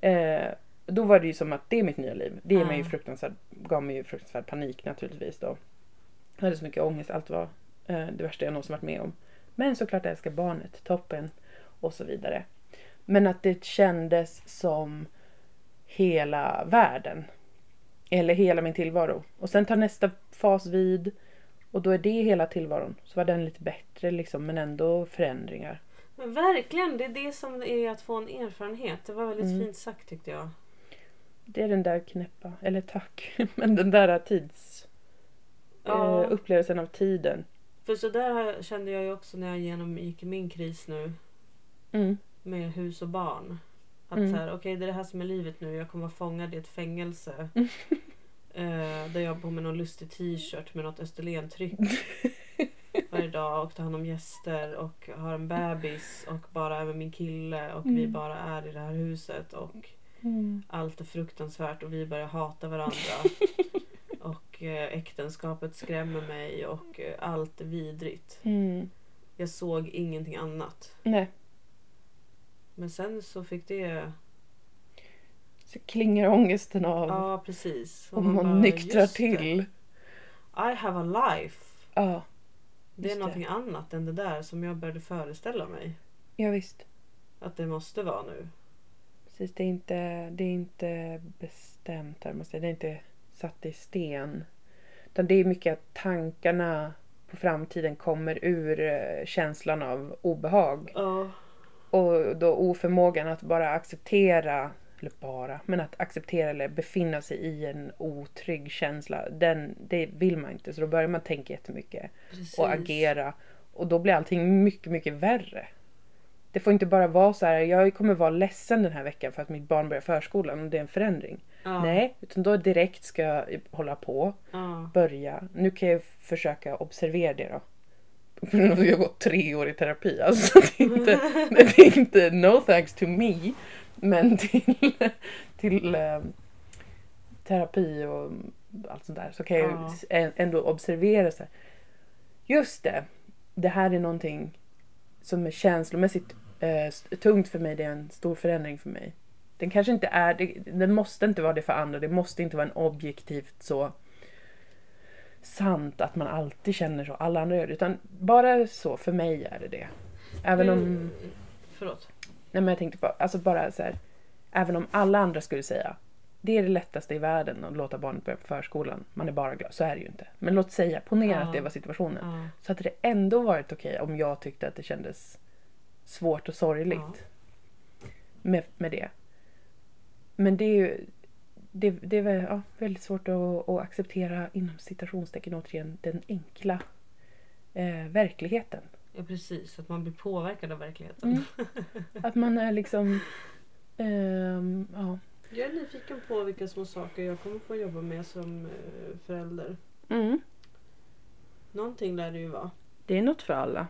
Ja. Eh, då var det ju som att det är mitt nya liv. Det ger Ja. mig ju fruktansvärd, gav mig ju fruktansvärd panik naturligtvis då. Jag hade så mycket ångest, allt var eh, det värsta jag någonsin varit med om. Men såklart jag älskar barnet, toppen och så vidare. Men att det kändes som hela världen. Eller hela min tillvaro. Och sen tar nästa fas vid och då är det hela tillvaron. Så var den lite bättre liksom men ändå förändringar. Men verkligen, det är det som är att få en erfarenhet. Det var väldigt Mm. fint sagt tyckte jag. Det är den där knäppa, eller tack, men den där tids... Ja. Eh, upplevelsen av tiden. För så där kände jag ju också när jag genomgick min kris nu. Mm. Med hus och barn. Att Mm. okej det är det här som är livet nu. Jag kommer vara fångad i ett fängelse. eh, där jag har på mig någon lustig t-shirt med något Österlentryck. varje dag och tar hand om gäster och har en bebis och bara är med min kille och vi Mm. bara är i det här huset och Mm. allt är fruktansvärt och vi börjar hata varandra. och eh, äktenskapet skrämmer mig och eh, allt är vidrigt. Mm. Jag såg ingenting annat. Nej, Men sen så fick det... så klingar ångesten av Ja precis. Och om man bara, nyktrar det. till. I have a life. Ja, Det är det. någonting annat än det där som jag började föreställa mig. ja visst. Att det måste vara nu. Precis, det är inte, det är inte bestämt här, måste jag. Det är inte satt i sten. Utan det är mycket att tankarna på framtiden kommer ur eh, känslan av obehag. Ja. Och då oförmågan att bara acceptera, eller bara, men att acceptera eller befinna sig i en otrygg känsla. Den, det vill man inte. Så då börjar man tänka jättemycket Precis. och agera. Och då blir allting mycket, mycket värre. Det får inte bara vara så här, jag kommer vara ledsen den här veckan för att mitt barn börjar förskolan och det är en förändring. Ja. Nej, utan då direkt ska jag hålla på, Ja. börja. Nu kan jag försöka observera det då. För nu har jag gått tre år i terapi. Alltså det är inte, det är inte no thanks to me. Men till, till eh, terapi och allt sånt där så kan jag Ja. ändå observera så här. Just det, det här är någonting som är känslomässigt st- tungt för mig. Det är en stor förändring för mig. Den kanske inte är, det, den måste inte vara det för andra. Det måste inte vara en objektivt så sant att man alltid känner så. Alla andra gör det. Utan bara så, för mig är det det. Även om... Mm, Förlåt. Nej men jag tänkte på, alltså bara så här. Även om alla andra skulle säga det är det lättaste i världen att låta barnet börja på förskolan. Man är bara glad. Så är det ju inte. Men låt säga, ponera Ja. att det var situationen. Ja. Så hade det ändå varit okej om jag tyckte att det kändes svårt och sorgligt med, med det. Men det är ju det, det är ja, väldigt svårt att, att acceptera inom citationstecken återigen den enkla eh, verkligheten. ja, precis. Att man blir påverkad av verkligheten. Mm. Att man är liksom... ehm, ja. Jag är nyfiken på vilka små saker jag kommer få jobba med som eh, förälder. Mm. Någonting lär det ju vara. Det är något för alla.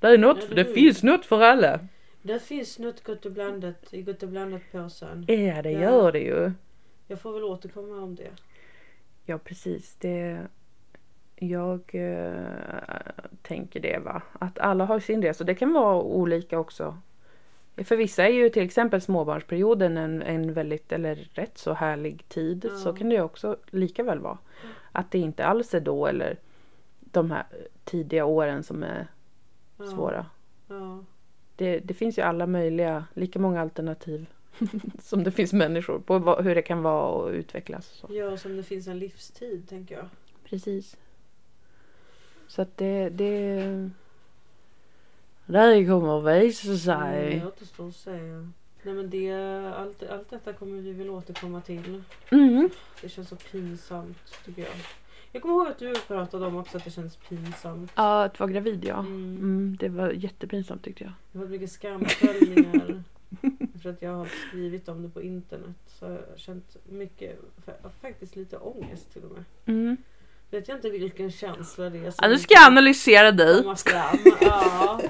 Det, är något, det finns något för alla. Det finns något gott och blandat i gott och blandat påsen. Ja, det gör det ju. Jag får väl återkomma om det. Ja, precis. Det, jag eh, tänker det va. Att alla har sin resa. Det kan vara olika också. För vissa är ju till exempel småbarnsperioden en, en väldigt, eller rätt så härlig tid. Ja. Så kan det ju också lika väl vara. Att det inte alls är då eller de här tidiga åren som är Ja. svåra. Ja. Det, det finns ju alla möjliga, lika många alternativ som det finns människor på vad, hur det kan vara och utvecklas. Så. ja, som det finns en livstid tänker jag. Precis. Så att det... det det kommer att visa Mm, sig. det återstår att säga. Nej men det, allt, allt detta kommer vi väl återkomma till. Mm. Det känns så pinsamt tycker jag. Jag kommer ihåg att du pratade om också att det känns pinsamt. Ja, att vara gravid ja. Mm. Mm, det var jättepinsamt tyckte jag. Jag har fått mycket skamföljningar. för att jag har skrivit om det på internet. Så jag har känt mycket, fa- faktiskt lite ångest till och med. Mm. Vet jag inte vilken känsla det är som Ja, nu ska jag analysera dig. Ja.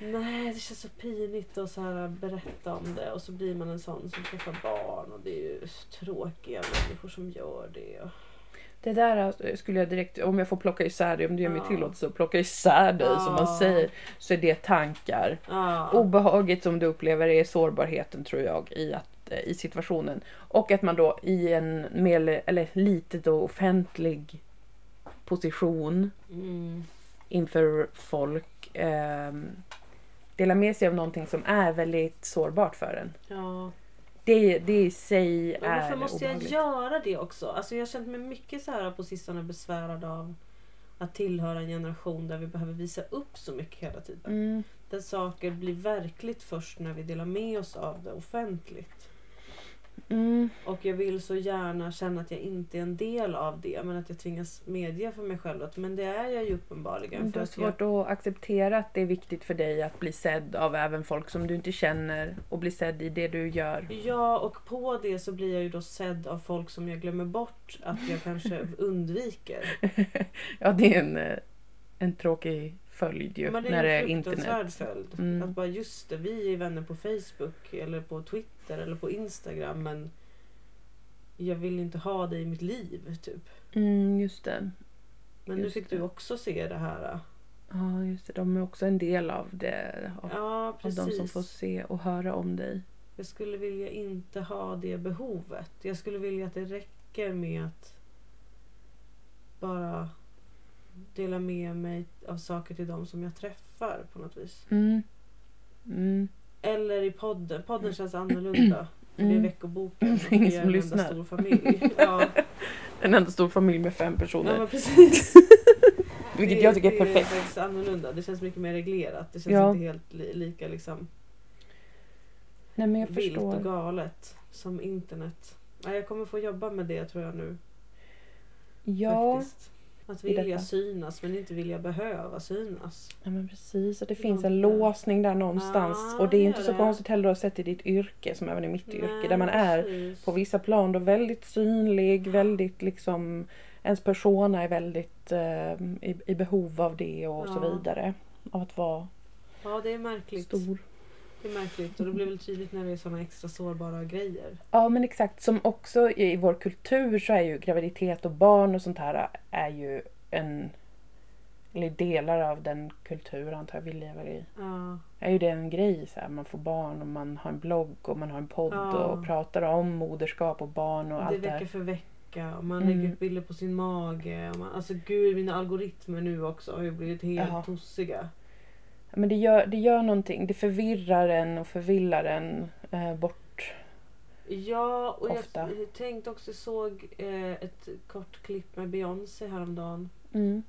Nej, det känns så pinigt att så här berätta om det och så blir man en sån som träffar barn och det är ju tråkiga människor som gör det. Det där skulle jag direkt, om jag får plocka isär det, om du ger mig Ja. tillåtelse att plocka isär dig som man Ja. säger, så är det tankar. Ja. Obehaget som du upplever är sårbarheten tror jag i, att, eh, i situationen. Och att man då i en mer, eller lite då offentlig position Mm. inför folk eh, delar med sig av någonting som är väldigt sårbart för en. Ja. Det, det i sig Men är varför måste jag obehagligt. göra det också? Alltså jag har känt mig mycket så här på sistone besvärad av att tillhöra en generation där vi behöver visa upp så mycket hela tiden. Mm. Där saker blir verkligt först när vi delar med oss av det offentligt. Mm. Och jag vill så gärna känna att jag inte är en del av det men att jag tvingas medge för mig själv att men det är jag ju uppenbarligen. Du har att jag, svårt att acceptera att det är viktigt för dig att bli sedd av även folk som du inte känner och bli sedd i det du gör. ja och på det så blir jag ju då sedd av folk som jag glömmer bort att jag kanske undviker. Ja, det är en, eh, en tråkig följd ju Men det när det är är internet. följd. Mm. Att bara just det, vi är vänner på Facebook eller på Twitter eller på Instagram men jag vill inte ha dig i mitt liv typ. Mm, just det. Men nu Just fick det. du också se det här. Ja, just det. De är också en del av det. Av, Ja av de som precis. får se och höra om dig. Jag skulle vilja inte ha det behovet. Jag skulle vilja att det räcker med att bara dela med mig av saker till de som jag träffar på något vis. Mm. Mm. Eller i podden. Podden känns annorlunda. För Det är Mm. veckoboken. Det är ingen som en enda lyssnar. stor familj. Ja, En enda stor familj med fem ja personer. men precis. Vilket det, jag tycker är perfekt. Det faktiskt annorlunda. Det känns mycket mer reglerat. Det känns Ja. inte helt li, lika liksom Nej men jag vilt och förstår. galet som internet. Nej, jag kommer få jobba med det tror jag nu. Ja, Faktiskt. Att vilja detta. synas men inte vilja behöva synas. ja men precis. Och det Ja, finns en låsning där någonstans. Ja, och det är det inte så det. konstigt heller att sett i ditt yrke som även i mitt yrke. Nej, Där man är precis. på vissa plan då väldigt synlig, väldigt liksom ens persona är väldigt eh, i, i behov av det och så Ja. vidare. Av att vara Ja, det är märkligt. stor. Det är märkligt och det blir väl tydligt när det är såna extra sårbara grejer. Ja men exakt, som också i vår kultur så är ju graviditet och barn och sånt här är ju en eller delar av den kultur antar jag vi lever i. Ja, Är ju det en grej så här, man får barn och man har en blogg och man har en podd Ja. och pratar om moderskap och barn och det allt det vecka här. för vecka och man Mm. lägger upp bilder på sin mage. Och man, alltså gud, mina algoritmer nu också har ju blivit helt Ja. tossiga. Men det gör, det gör någonting, det förvirrar en och förvillar en eh, bort. Ja, och Ofta. jag, tänkte också, såg eh, ett kort klipp med Beyoncé häromdagen. Mm.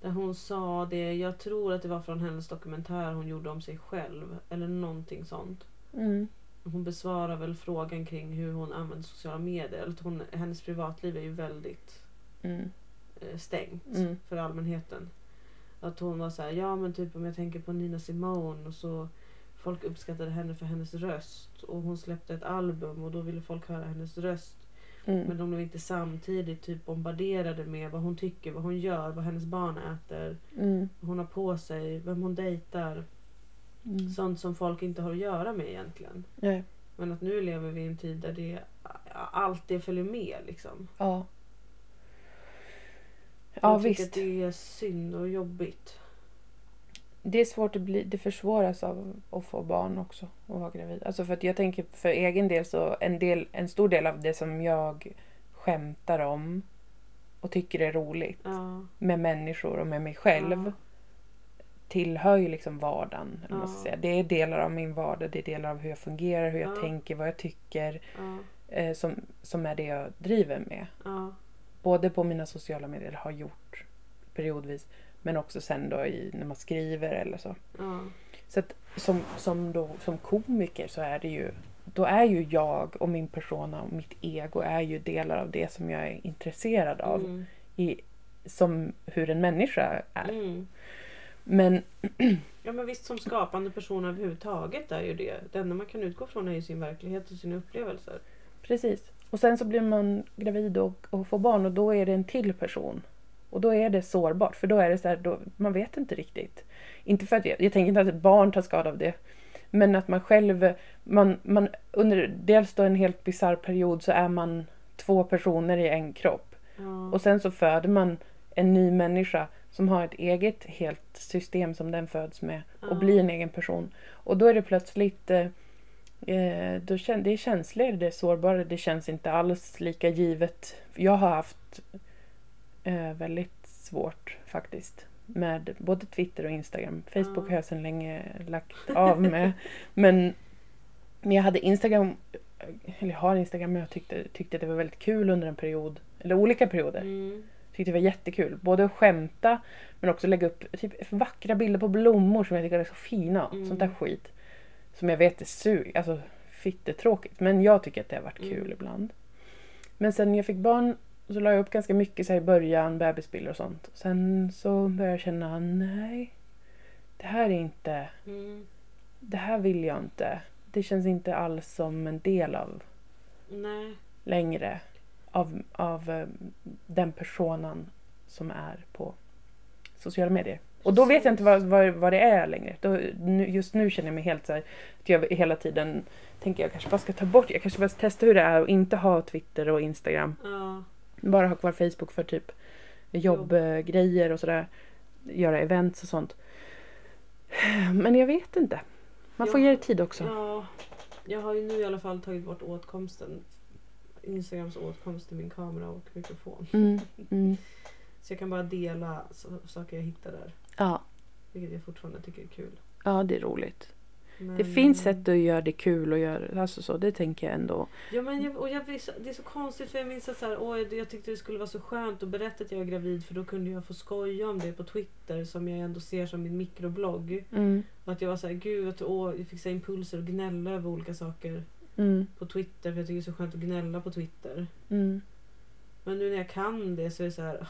Där hon sa det, jag tror att det var från hennes dokumentär hon gjorde om sig själv. Eller någonting sånt. Mm. Hon besvarar väl frågan kring hur hon använder sociala medier. Hon, hennes privatliv är ju väldigt Mm. eh, stängt Mm. för allmänheten. Att hon var så här, ja men typ om jag tänker på Nina Simone och så folk uppskattade henne för hennes röst och hon släppte ett album och då ville folk höra hennes röst. Mm. Men de blev inte samtidigt typ bombarderade med vad hon tycker, vad hon gör, vad hennes barn äter, Mm. vad hon har på sig, vem hon dejtar. Mm. Sånt som folk inte har att göra med egentligen. Nej. Men att nu lever vi i en tid där det, allt det följer med liksom. Ja. Ja jag tycker visst. att det är synd och jobbigt. Det är svårt att bli, det försvåras av att få barn också och vara gravid. Alltså för att jag tänker för egen del så en, del, en stor del av det som jag skämtar om och tycker är roligt Ja. med människor och med mig själv Ja. tillhör ju liksom vardagen. Ja. säga. Det är delar av min vardag, det är delar av hur jag fungerar, hur jag Ja. tänker, vad jag tycker. Eh, som, som är det jag driver med. Både på mina sociala medier, har gjort periodvis. Men också sen då i, när man skriver eller så. Ja. Så att som, som, då, som komiker så är det ju då är ju jag och min persona och mitt ego är ju delar av det som jag är intresserad av. Mm. I, som hur en människa är. Mm. Men Ja men visst som skapande person överhuvudtaget är ju det. Det enda man kan utgå från är ju sin verklighet och sina upplevelser. precis. Och sen så blir man gravid och, och får barn och då är det en till person. Och då är det sårbart för då är det så här, då, man vet inte riktigt. Inte för att jag, jag tänker inte att ett barn tar skada av det. Men att man själv, man, man under dels då en helt bisarr period så är man två personer i en kropp. Ja. Och sen så föder man en ny människa som har ett eget helt system som den föds med och blir en egen person. Och då är det plötsligt eh, då kän, det är känsligare, det är sårbare, det känns inte alls lika givet. Jag har haft eh, väldigt svårt faktiskt med både Twitter och Instagram. Facebook Ja. har jag sedan länge lagt av med. men, men jag hade Instagram, eller jag har Instagram, men jag tyckte, tyckte det var väldigt kul under en period, eller olika perioder. Mm. Tyckte det var jättekul. Både att skämta men också lägga upp typ vackra bilder på blommor som jag tycker är så fina. Mm. Sånt där skit. Som jag vet är sug, alltså fittetråkigt. Men jag tycker att det har varit kul Mm. ibland. Men sen jag fick barn så la jag upp ganska mycket så i början, bebisbilder och sånt. Sen så började jag känna, nej. Det här är inte, Mm. det här vill jag inte. Det känns inte alls som en del av Nej. längre av, av eh, den personan som är på sociala medier. Och då vet jag inte vad, vad, vad det är längre. Då, nu, just nu känner jag mig helt så här, att jag hela tiden tänker jag kanske bara ska ta bort, jag kanske bara ska testa hur det är och inte ha Twitter och Instagram. Ja. Bara ha kvar Facebook för typ jobbgrejer och sådär. Göra events och sånt. Men jag vet inte. Man får Ja. ge det tid också. ja. Jag har ju nu i alla fall tagit bort åtkomsten. Instagrams åtkomst till min kamera och mikrofon. Mm, mm. Så jag kan bara dela saker jag hittar där. Ja. Vilket jag fortfarande tycker är kul. ja, det är roligt. Men, Det finns sätt att göra det kul och göra alltså så, det tänker jag ändå. Ja, men jag, och jag, det är så konstigt för jag minns att så här, åh, jag tyckte det skulle vara så skönt att berätta att jag är gravid för då kunde jag få skoja om det på Twitter som jag ändå ser som min mikroblogg. Mm, Och att jag var så här, gud att, åh, jag fick så impulser och gnälla över olika saker mm, på Twitter för jag tycker det är så skönt att gnälla på Twitter. mm. Men nu när jag kan det så är det så här, åh.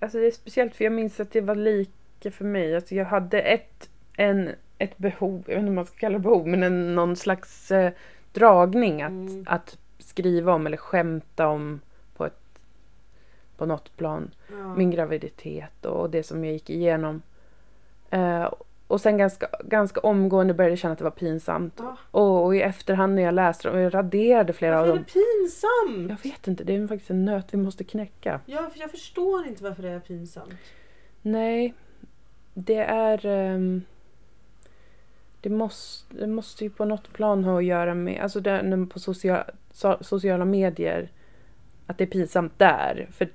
Alltså det är speciellt för jag minns att det var lika för mig. Alltså jag hade ett, en, ett behov, jag vet inte om man ska kalla det behov, men en, någon slags eh, dragning att, Mm. att skriva om eller skämta om på, ett, på något plan. Ja. Min graviditet och det som jag gick igenom. Eh, och sen ganska, ganska omgående började jag känna att det var pinsamt. Ja. Och, och i efterhand när jag läste dem, och jag raderade flera Varför av är dem. det pinsamt? Jag vet inte, det är faktiskt en nöt vi måste knäcka. Ja, för jag förstår inte varför det är pinsamt. Nej, det är... ehm, det, måste, det måste ju på något plan ha att göra med, alltså det, på social, so, sociala medier, att det är pinsamt där. För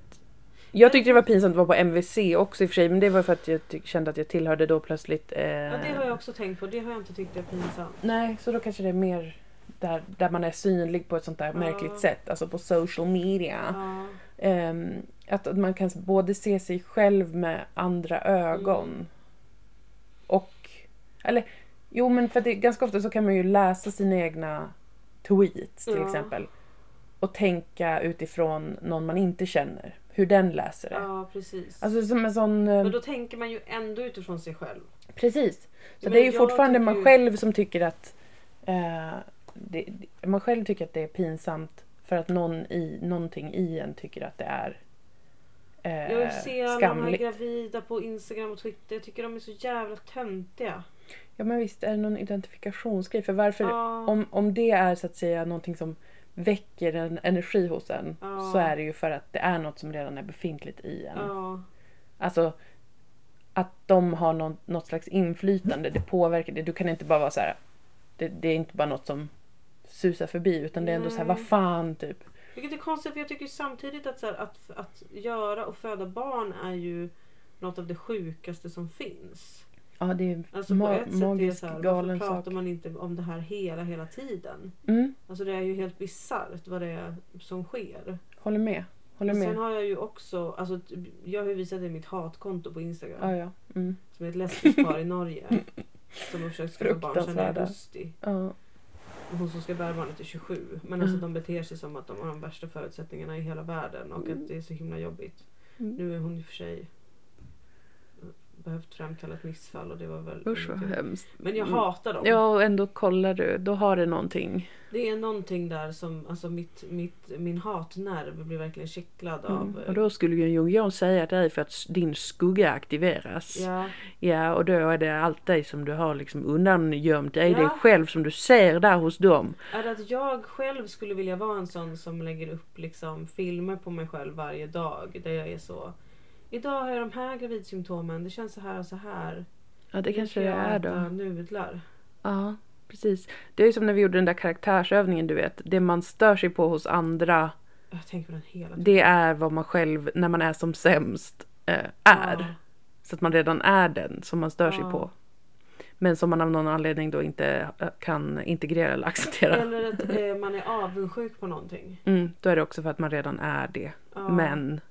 jag tyckte det var pinsamt att vara på MVC också i och för sig, men det var för att jag kände att jag tillhörde då plötsligt... Eh, Ja, det har jag också tänkt på. Det har jag inte tyckt är pinsamt. Nej, så då kanske det är mer där, där man är synlig på ett sånt där Ja. märkligt sätt, alltså på social media. Ja. Att att man kan både se sig själv med andra ögon Mm. och... Eller, jo men för det, ganska ofta så kan man ju läsa sina egna tweets till Ja. exempel. Och tänka utifrån någon man inte känner. Hur den läser det. ja, precis. Alltså som en sån... eh, Men då tänker man ju ändå utifrån sig själv. Precis. Så det är ju fortfarande man ju- själv som tycker att... Eh, det, man själv tycker att det är pinsamt för att någon i, någonting i en tycker att det är eh, Jag ser alla de här gravida på Instagram och Twitter. Jag tycker de är så jävla töntiga. Ja men visst är det någon identifikationsgrej. För varför, Ja. om, om det är så att säga någonting som väcker en energi hos en Ja. så är det ju för att det är något som redan är befintligt i en. Ja. Alltså att de har någon, något slags inflytande, det påverkar det. Du kan inte bara vara så här. Det, det är inte bara något som susar förbi utan det är ändå så här, vad fan typ. Vilket är konstigt för jag tycker samtidigt att, så här, att, att göra och föda barn är ju något av det sjukaste som finns. Ja det är Alltså på ett sätt är det så här, varför pratar sak. man inte om det här hela, hela tiden? Mm, Alltså det är ju helt bisarrt vad det är som sker. håller med. Håller Och Sen med. har jag ju också, alltså jag har ju visat det i mitt hatkonto på Instagram. Ja ja. Mm. Som är ett lesbiskt par i Norge. Som har försökt skaffa barn sedan i augusti. ja. Och Hon som ska bära barnet är 27. Men Mm. alltså de beter sig som att de har de värsta förutsättningarna i hela världen. Och att det är så himla jobbigt. Mm. Nu är hon i och för sig behövt framkalla ett missfall och det var väl Usch vad hemskt. Men jag Mm. hatar dem. Ja och ändå kollar du, då har det någonting. Det är någonting där som, alltså mitt, mitt, min hatnerv blir verkligen kittlad av. Mm. Och då skulle ju Jung Jan säga till dig för att din skugga aktiveras. Ja, Ja, och då är det allt dig som du har liksom undangömt. Är Ja. dig själv som du ser där hos dem. är det att jag själv skulle vilja vara en sån som lägger upp liksom filmer på mig själv varje dag. Där jag är så. Idag har jag de här gravidsymptomen. Det känns så här och så här. Ja, det Nu kanske det jag är då. nudlar. Ja, precis. Det är ju som när vi gjorde den där karaktärsövningen, du vet. Det man stör sig på hos andra, Jag tänker på den hela tiden. det är vad man själv, när man är som sämst, eh, är. Ja. Så att man redan är den som man stör sig Ja. på. Men som man av någon anledning då inte eh, kan integrera eller acceptera. Eller att eh, man är avundsjuk på någonting. Mm, då är det också för att man redan är det. Ja. Men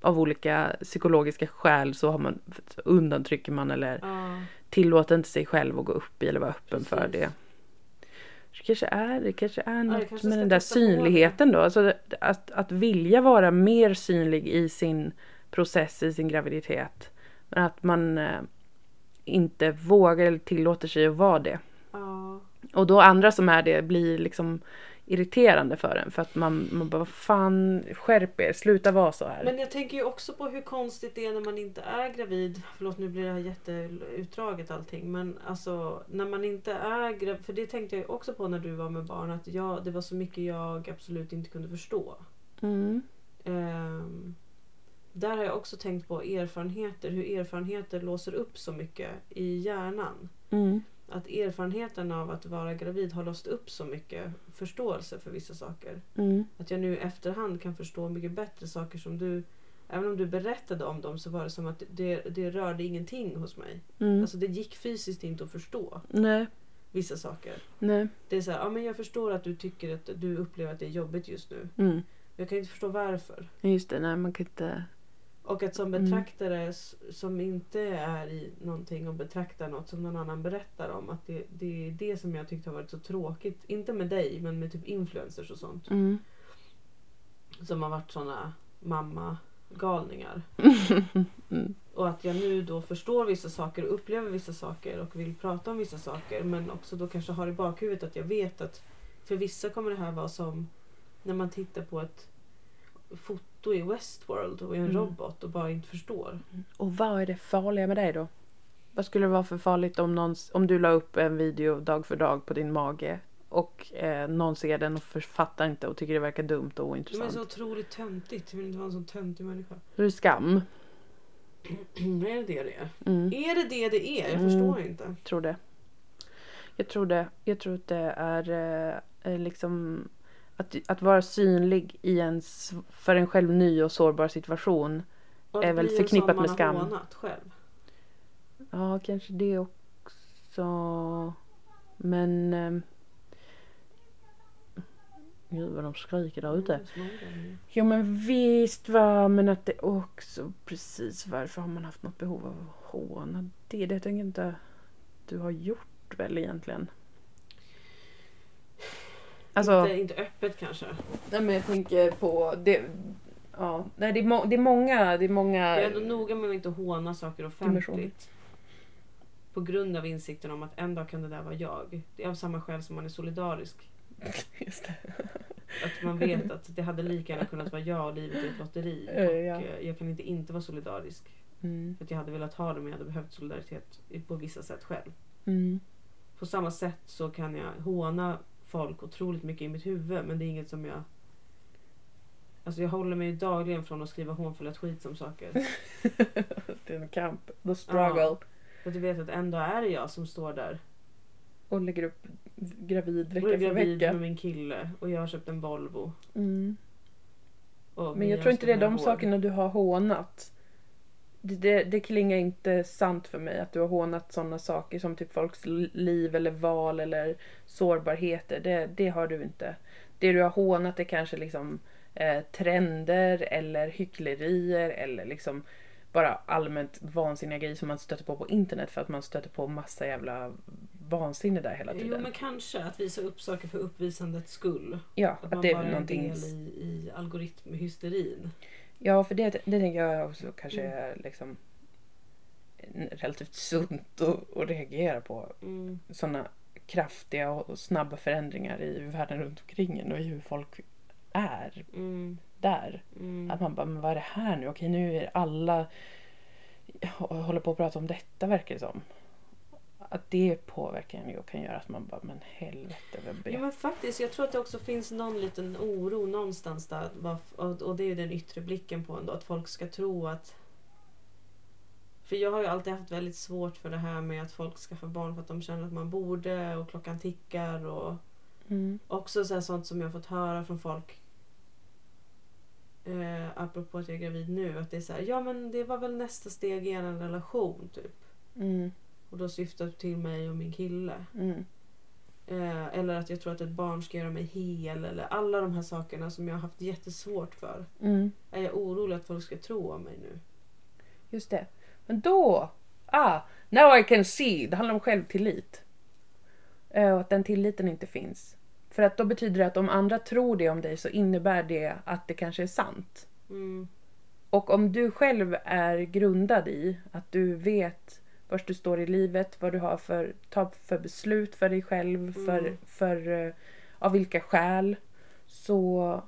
av olika psykologiska skäl så har man, undantrycker man eller Ja. tillåter inte sig själv att gå upp i eller vara öppen för Precis. det. Det kanske är, det kanske är något kanske med den där synligheten då. Alltså att, att vilja vara mer synlig i sin process, i sin graviditet. Men att man eh, inte vågar eller tillåter sig att vara det. Ja. Och då andra som är det blir liksom irriterande för en. För att man, man bara, fan, skärp er, sluta vara så här. Men jag tänker ju också på hur konstigt det är när man inte är gravid. Förlåt nu blir det här jätteutdraget allting. Men alltså när man inte är gravid. För det tänkte jag också på när du var med barn. Att jag, det var så mycket jag absolut inte kunde förstå. Mm. Ehm, där har jag också tänkt på erfarenheter. Hur erfarenheter låser upp så mycket i hjärnan. Mm. Att erfarenheten av att vara gravid har låst upp så mycket förståelse för vissa saker. Mm. Att jag nu i efterhand kan förstå mycket bättre saker som du Även om du berättade om dem så var det som att det, det rörde ingenting hos mig. Mm. Alltså det gick fysiskt inte att förstå nej, vissa saker. nej. Det är så här, ja men jag förstår att du tycker att du upplever att det är jobbigt just nu. Mm. Jag kan inte förstå varför. Just det, nej man kan inte... Och att som Mm. betraktare s- som inte är i någonting och betraktar något som någon annan berättar om. Att det, det är det som jag tyckte har varit så tråkigt. Inte med dig men med typ influencers och sånt. Mm. Som har varit såna mamma-galningar. mm. Och att jag nu då förstår vissa saker och upplever vissa saker och vill prata om vissa saker. Men också då kanske har i bakhuvudet att jag vet att för vissa kommer det här vara som när man tittar på ett foto i Westworld och är en Mm. robot och bara inte förstår. Och vad är det farliga med dig då? Vad skulle det vara för farligt om, någon, om du la upp en video dag för dag på din mage och eh, någon ser den och författar inte och tycker det verkar dumt och Det är ointressant? så otroligt töntigt. Jag vill inte vara en sån töntig människa. Så det är skam. är det det det är? Mm. Är det det det är? Jag Mm. förstår inte. Jag tror det. Jag tror det. Jag tror att det är eh, eh, liksom att, att vara synlig i en för en själv ny och sårbar situation. Och Är det väl förknippat med skam. har hånat själv. Ja, kanske det också. Men... Eh, Gud vad de skriker där ute. Mm. Jo men visst va, men att det också precis varför har man haft något behov av att håna det? Det tänker inte du har gjort väl egentligen? Alltså, Inte, inte öppet kanske. nej men jag tänker på det. Ja, nej det är, må, det är många, det är många. Jag är ändå noga med att inte håna saker offentligt. På grund av insikten om att en dag kan det där vara jag. Det är av samma skäl som man är solidarisk. Just det. Att man vet att det hade lika gärna kunnat vara jag och livet är ett lotteri. Och ja. eh, jag kan inte inte vara solidarisk. Mm. För att jag hade velat ha det men jag hade behövt solidaritet i- på vissa sätt själv. Mm. På samma sätt så kan jag håna folk otroligt mycket i mitt huvud men det är inget som jag... Alltså jag håller mig dagligen från att skriva hånfulla skit som saker. det är en kamp. The struggle. För att jag vet att en dag är det jag som står där. Och lägger upp gravid Och vecka för gravid vecka. med min kille och jag har köpt en Volvo. Mm. Och Men jag tror inte det är de vård. sakerna du har hånat. Det, det, klingar inte sant för mig att du har hånat sådana saker som typ folks li- liv eller val eller sårbarheter. Det, det har du inte. Det du har hånat är kanske liksom eh, trender eller hycklerier eller liksom bara allmänt vansinniga grejer som man stöter på på internet för att man stöter på massa jävla vansinne där hela Jo tiden. men kanske att visa upp saker för uppvisandets skull. Ja, Att att man det är bara väl är en någonting... del i, i algoritmhysterin. Ja, för det, det tänker jag också kanske Mm. är liksom relativt sunt att, att reagera på. Mm. Sådana kraftiga och snabba förändringar i världen runt omkring en och i hur folk är Mm. där. Mm. Att man bara, men vad är det här nu? Okej, nu är alla håller på att prata om detta verkar det som. Att det påverkar en och kan göra att man bara, men helvete vad Ja jag men faktiskt, jag tror att det också finns någon liten oro någonstans där. Och det är ju den yttre blicken på ändå. Att folk ska tro att... För jag har ju alltid haft väldigt svårt för det här med att folk skaffar barn för att de känner att man borde och klockan tickar och mm. också så sånt som jag har fått höra från folk. Eh, apropå att jag är gravid nu. Att det är så här, ja men det var väl nästa steg i en relation typ. Mm. Och då syftar det till mig och min kille. Mm. Eh, eller att jag tror att ett barn ska göra mig hel. Eller alla de här sakerna som jag har haft jättesvårt för. Mm. Är jag orolig att folk ska tro om mig nu. Just det. Men då, ah, now I can see. Det handlar om självtillit. Eh, Och att den tilliten inte finns. För att då betyder det att om andra tror det om dig så innebär det att det kanske är sant. Mm. Och om du själv är grundad i att du vet var du står i livet, vad du har för, ta för beslut för dig själv, för, Mm. för eh, av vilka skäl, så,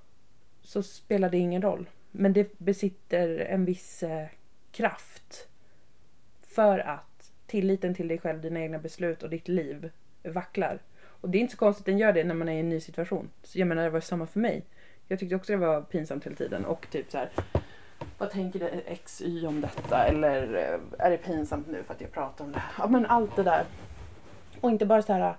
så spelar det ingen roll. Men det besitter en viss eh, kraft för att tilliten till dig själv, dina egna beslut och ditt liv vacklar. Och det är inte så konstigt att den gör det när man är i en ny situation. Så jag menar, det var samma för mig. Jag tyckte också det var pinsamt hela tiden och typ så här. Vad tänker det XY om detta? Eller eh, är det pinsamt nu för att jag pratar om det? Ja men allt det där. Och inte bara så här.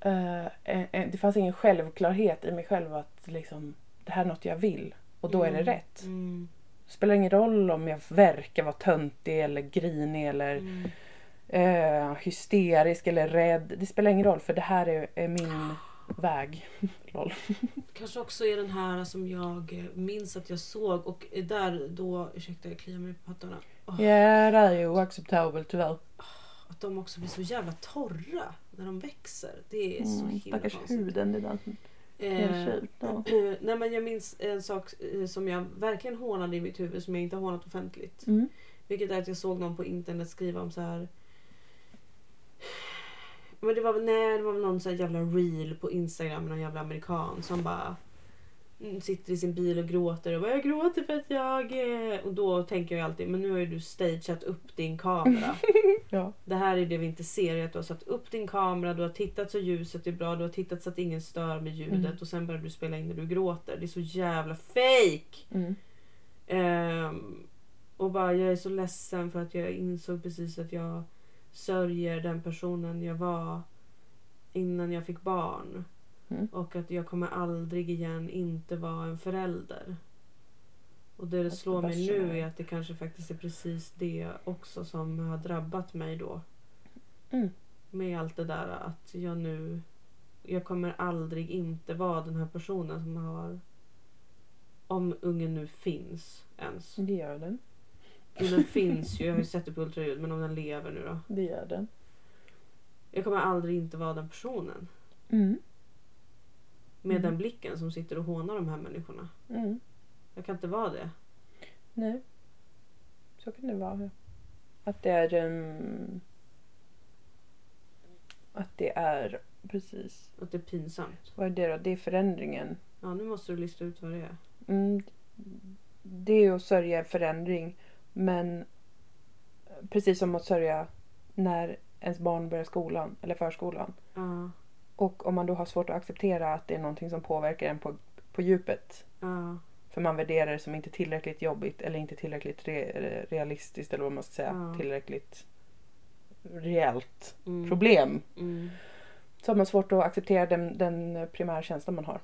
eh, eh, eh, det fanns ingen självklarhet i mig själv att liksom det här är något jag vill och då är det Mm. rätt. Mm. spelar ingen roll om jag verkar vara töntig eller grinig eller Mm. eh, hysterisk eller rädd. Det spelar ingen roll för det här är, är min väg. Lol. Kanske också är den här som jag eh, minns att jag såg och där då, ursäkta jag kliar mig på pattarna. Åh, Ja, det är ju oacceptabelt tyvärr. Att de också blir så jävla torra när de växer. Det är så Mm, himla stackars konstigt. huden. Det där. Eh, ja. nej men jag minns en sak eh, som jag verkligen hånade i mitt huvud som jag inte har hånat offentligt. Mm. Vilket är att jag såg någon på internet skriva om så här. Men det var nej, det var väl någon så här jävla reel på Instagram med någon jävla amerikan som bara mm, sitter i sin bil och gråter och bara jag gråter för att jag är... Och då tänker jag alltid men nu har ju du stageat upp din kamera. Ja. Det här är det vi inte ser. är Att du har satt upp din kamera, du har tittat så ljuset är bra, du har tittat så att ingen stör med ljudet Mm. och sen börjar du spela in när du gråter. Det är så jävla fake! Mm. Ehm, och bara jag är så ledsen för att jag insåg precis att jag sörjer den personen jag var innan jag fick barn. Mm. Och att jag kommer aldrig igen inte vara en förälder. Och det det slår mig nu är att det kanske faktiskt är precis det också som har drabbat mig då. Mm. Med allt det där att jag nu... Jag kommer aldrig inte vara den här personen som har... Om ungen nu finns ens. Det gör den. Den finns ju, jag har ju sett det på ultraljud. Men om den lever nu då? Det gör den. Jag kommer aldrig inte vara den personen. Mm. Med Mm. den blicken som sitter och hånar de här människorna. Mm. Jag kan inte vara det. Nej. Så kan det vara. Att det är... Um, att det är precis. Att det är pinsamt. Vad är det då? Det är förändringen. Ja, nu måste du lista ut vad det är. Mm, det är att sörja förändring. Men precis som att sörja när ens barn börjar skolan eller förskolan. Ja, Och om man då har svårt att acceptera att det är någonting som påverkar en på, på djupet. ja, För man värderar det som inte tillräckligt jobbigt eller inte tillräckligt re, realistiskt eller vad man ska säga. Ja. Tillräckligt reellt mm, problem. Mm, Så har man svårt att acceptera den, den primära känslan man har.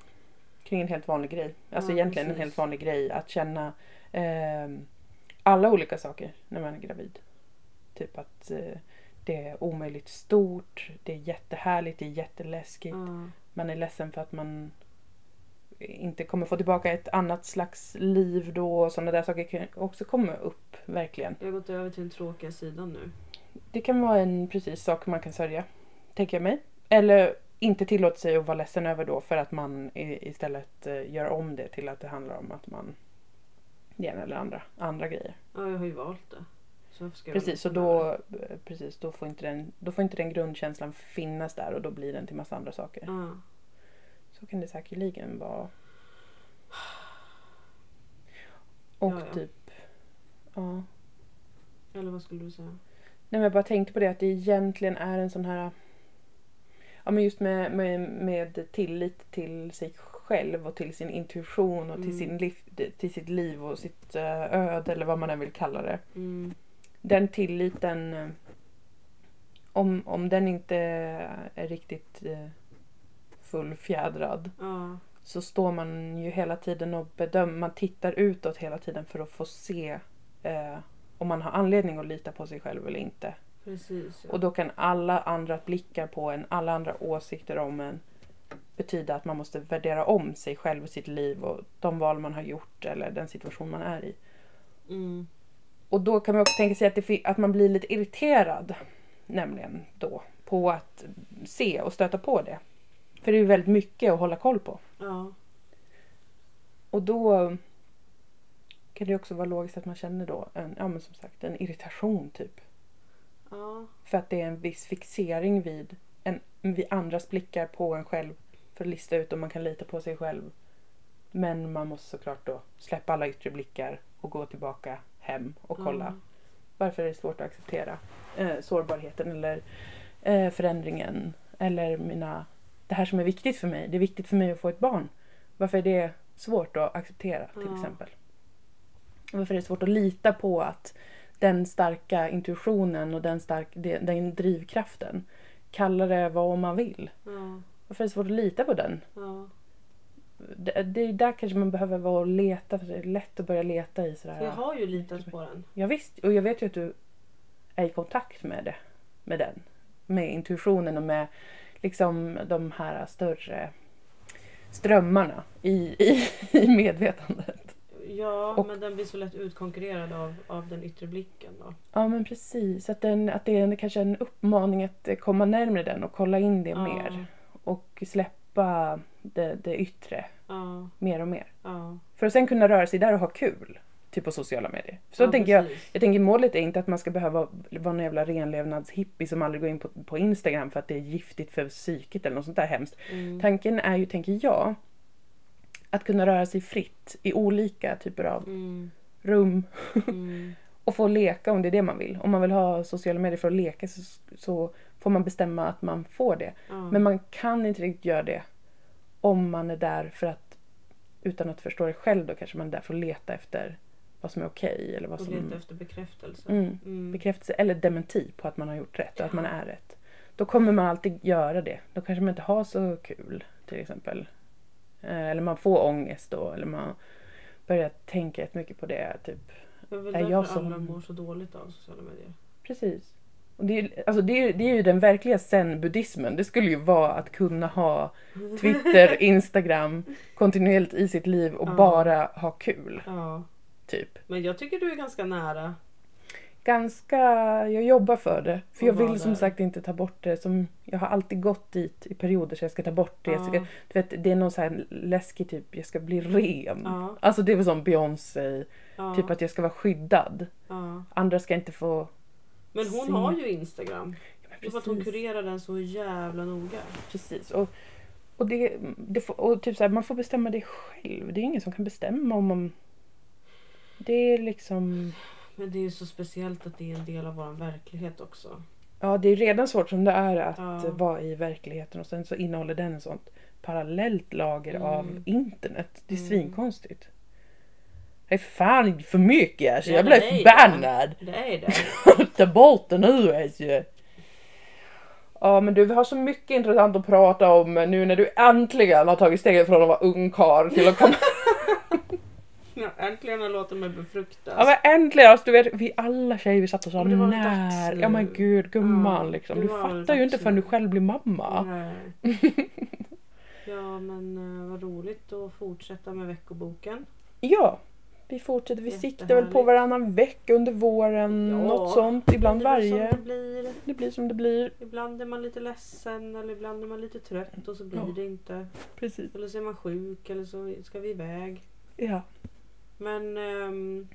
Kring en helt vanlig grej. Alltså egentligen en precis. helt vanlig grej. Att känna ehm, alla olika saker när man är gravid. Typ att eh, det är omöjligt stort. Det är jättehärligt. Det är jätteläskigt. ja, Man är ledsen för att man inte kommer få tillbaka ett annat slags liv då. och Sådana där saker kan också komma upp. Verkligen. jag har gått över till den tråkiga sidan nu. Det kan vara en precis sak man kan sörja. Tänker jag mig. Eller inte tillåta sig att vara ledsen över då för att man istället eh, gör om det till att det handlar om att man det ena eller andra, andra grejer. Ja, jag har ju valt det. Så Precis, ledsen då, eh, precis, då, får inte den, då får inte den grundkänslan finnas där och då blir den till massa andra saker. Ja. Så kan det säkerligen vara. Och Ja, ja. typ, ja. Eller vad skulle du säga? Nej men jag bara tänkte på det att det egentligen är en sån här Ja men just med, med, med tillit till sig själv och till sin intuition och till, Mm. sin liv, till sitt liv och sitt eh, öde eller vad man än vill kalla det. Mm, Den tilliten eh, om, om den inte är riktigt eh, fullfjädrad ja, så står man ju hela tiden och bedömer, man tittar utåt hela tiden för att få se eh, om man har anledning att lita på sig själv eller inte. precis. Ja. Och då kan alla andra blickar på en, alla andra åsikter om en betyda att man måste värdera om sig själv och sitt liv och de val man har gjort eller den situation man är i. Mm, Och då kan man också tänka sig att, det, att man blir lite irriterad nämligen då på att se och stöta på det. För det är ju väldigt mycket att hålla koll på. ja, Och då kan det också vara logiskt att man känner då en, ja men som sagt en irritation typ. ja, För att det är en viss fixering vid, en, vid andras blickar på en själv. För att lista ut om man kan lita på sig själv. Men man måste såklart då släppa alla yttre blickar och gå tillbaka hem och kolla. Ja. Varför är det svårt att acceptera eh, sårbarheten eller eh, förändringen. Eller mina, det här som är viktigt för mig. Det är viktigt för mig att få ett barn. Varför är det svårt att acceptera till Ja. exempel? Varför är det svårt att lita på att den starka intuitionen och den, stark, de- den drivkraften, kalla det vad man vill. Ja, Varför är det svårt att lita på den? ja, det, det är där kanske man behöver vara och leta. För det är lätt att börja leta i sådär. Jag har ju litat på den. Ja, visst, och jag vet ju att du är i kontakt med det. Med den. Med intuitionen och med liksom de här större strömmarna i, i, i medvetandet. Ja, Och- men den blir så lätt utkonkurrerad av, av den yttre blicken då. Ja men precis, att, den, att det är en, kanske en uppmaning att komma närmare den och kolla in det Ja. mer. Och släppa det, det yttre Ja, mer och mer. ja. För att sen kunna röra sig där och ha kul. Typ på sociala medier. Så ja, tänker jag, precis. jag tänker målet är inte att man ska behöva vara en jävla renlevnadshippie som aldrig går in på, på Instagram för att det är giftigt för psyket eller något sånt där hemskt. Mm. Tanken är ju, tänker jag, att kunna röra sig fritt i olika typer av Mm. rum Mm. och få leka om det är det man vill. Om man vill ha sociala medier för att leka så, så får man bestämma att man får det. Ja. Men man kan inte riktigt göra det om man är där för att utan att förstå det själv då kanske man är där för att leta efter vad som är okej eller vad och som leta efter bekräftelse. mm, Mm. bekräftelse eller dementi på att man har gjort rätt och att man är rätt. Då kommer man alltid göra det. Då kanske man inte har så kul till exempel. Eh, Eller man får ångest då eller man börjar tänka jättemycket på det. Typ. Det är väl Är därför jag som- alla mår så dåligt av sociala medier. Precis. Det, är, alltså det, är, det är ju den verkliga zen-buddhismen. Det skulle ju vara att kunna ha Twitter, Instagram kontinuerligt i sitt liv och Ja. bara ha kul. Ja. Typ. Men jag tycker du är ganska nära. Ganska, jag jobbar för det. För Och jag vill som där. sagt inte ta bort det. Som, jag har alltid gått dit i perioder så jag ska ta bort det. Jag ska, Ja. du vet, det är någon så här läskig typ, jag ska bli ren. Ja. Alltså det är väl som Beyoncé, Ja. typ att jag ska vara skyddad. ja. Andra ska inte få... Men hon se. har ju Instagram. Ja, för att hon kurerar den så jävla noga. Precis. Och, och, det, det och typ så här, man får bestämma det själv. Det är ingen som kan bestämma om man... Det är liksom... Men det är ju så speciellt att det är en del av vår verklighet också. Ja, det är redan svårt som det är att Ja. vara i verkligheten och sen så innehåller den en sånt parallellt lager Mm. av internet. Det är Mm. svinkonstigt. Det är fan för mycket alltså. Ja, Jag blev det. förbannad. Det är det. Ta bort det nu alltså. Ja men du vi har så mycket intressant att prata om nu när du äntligen har tagit steget från att vara ungkarl till att komma... Ja, äntligen har låtit mig befruktas. ja men äntligen! Alltså, du vet, vi alla tjejer vi satt och sa när. Ja men gud gumman Ja, liksom. Du fattar ju inte förrän du själv blir mamma. Ja men eh, vad roligt att fortsätta med veckoboken. Ja, vi fortsätter. Vi siktar väl på varannan vecka under våren. Ja, Något sånt. Ibland Det varje. Det blir. Det blir som det blir. Ibland är man lite ledsen eller ibland är man lite trött och så blir Ja. det inte. Precis. Eller så är man sjuk eller så ska vi iväg. Ja. Men ehm,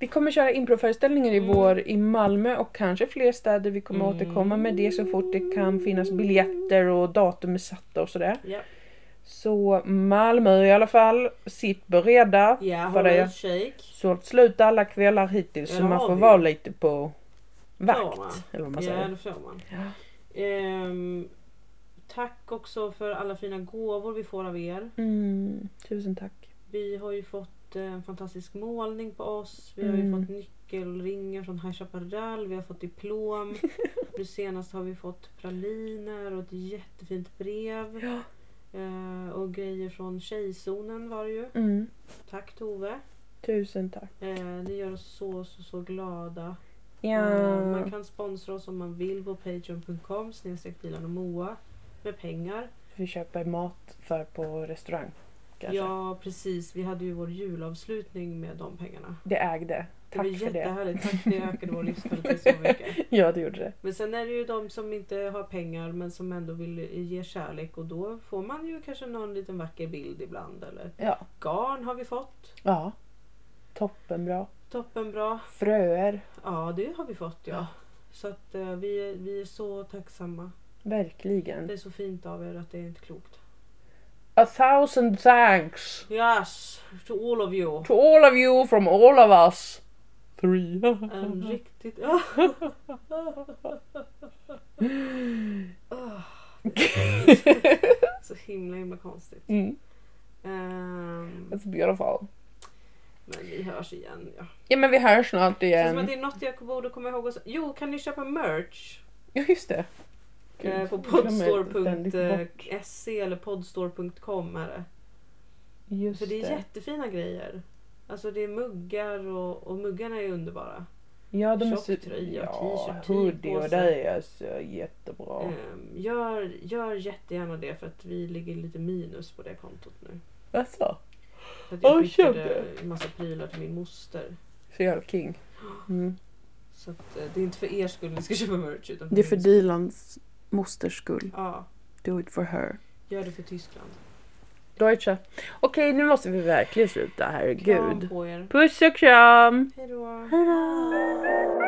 Vi kommer köra improföreställningar i Mm. vår i Malmö och kanske fler städer. Vi kommer Mm. återkomma med det så fort det kan finnas biljetter och datum är satta och sådär. ja, Så Malmö i alla fall. Sitt beredda. ja håll det- ut shake. Sålt slut alla kvällar hittills Ja, så man får vi. vara lite på vakt. va. Eller vad man Ja säger. det får man. Ja. Ehm, tack också för alla fina gåvor vi får av er. Mm, tusen tack. Vi har ju fått en fantastisk målning på oss. Vi har ju Mm. fått nyckelringar från High Chaparral. Vi har fått diplom. nu senast har vi fått praliner och ett jättefint brev. Ja. Eh, och grejer från Tjejzonen var det ju. Mm, Tack Tove. tusen tack. Eh, ni gör oss så så så glada. Ja. Eh, man kan sponsra oss om man vill på patreon.com snedstreck och Moa med pengar. Vi köper mat för på restaurang. Kanske. Ja precis, vi hade ju vår julavslutning med de pengarna. Det ägde. Tack det var för det. jättehärligt. Tack, det ökade vår livskvalitet så mycket. Ja, det gjorde det. Men sen är det ju de som inte har pengar men som ändå vill ge kärlek och då får man ju kanske någon liten vacker bild ibland. Eller Ja. garn har vi fått. Ja. Toppenbra. Toppenbra. Fröer. Ja det har vi fått ja. Så att eh, vi, är, vi är så tacksamma. Verkligen. Det är så fint av er att det är inte klokt. A thousand thanks Yes, to all of you. to all of you from all of us. Three. En riktigt... Så himla himla konstigt. Mm, Ehm, it's beautiful. men vi hörs igen. Ja. Ja men vi hörs snart Känns som att igen. det är något jag borde komma ihåg. att säga. Jo, kan ni köpa merch? Ja just det. Gud, Eh, på ständigt bort. podstore.se eller podstore.com är det. Just För det är det. jättefina grejer. Alltså det är muggar och, och muggarna är underbara. Ja, de är så... tröja, Ja, t-shirt, hoodie och det är så jättebra. Ehm, gör, gör jättegärna det för att vi ligger lite minus på det kontot nu. Jaså? För att jag Oj, skickade köpte. en massa prylar till min moster. Så jävla king. Mm. Så att, eh, det är inte för er skull ni ska köpa merch utan Det är för. Dilans mosters skull. Ja, Do it for her. gör det för Tyskland. Deutsche. Okej, nu måste vi verkligen sluta. Kram Herregud. på er. Puss och kram! Hejdå. Hejdå!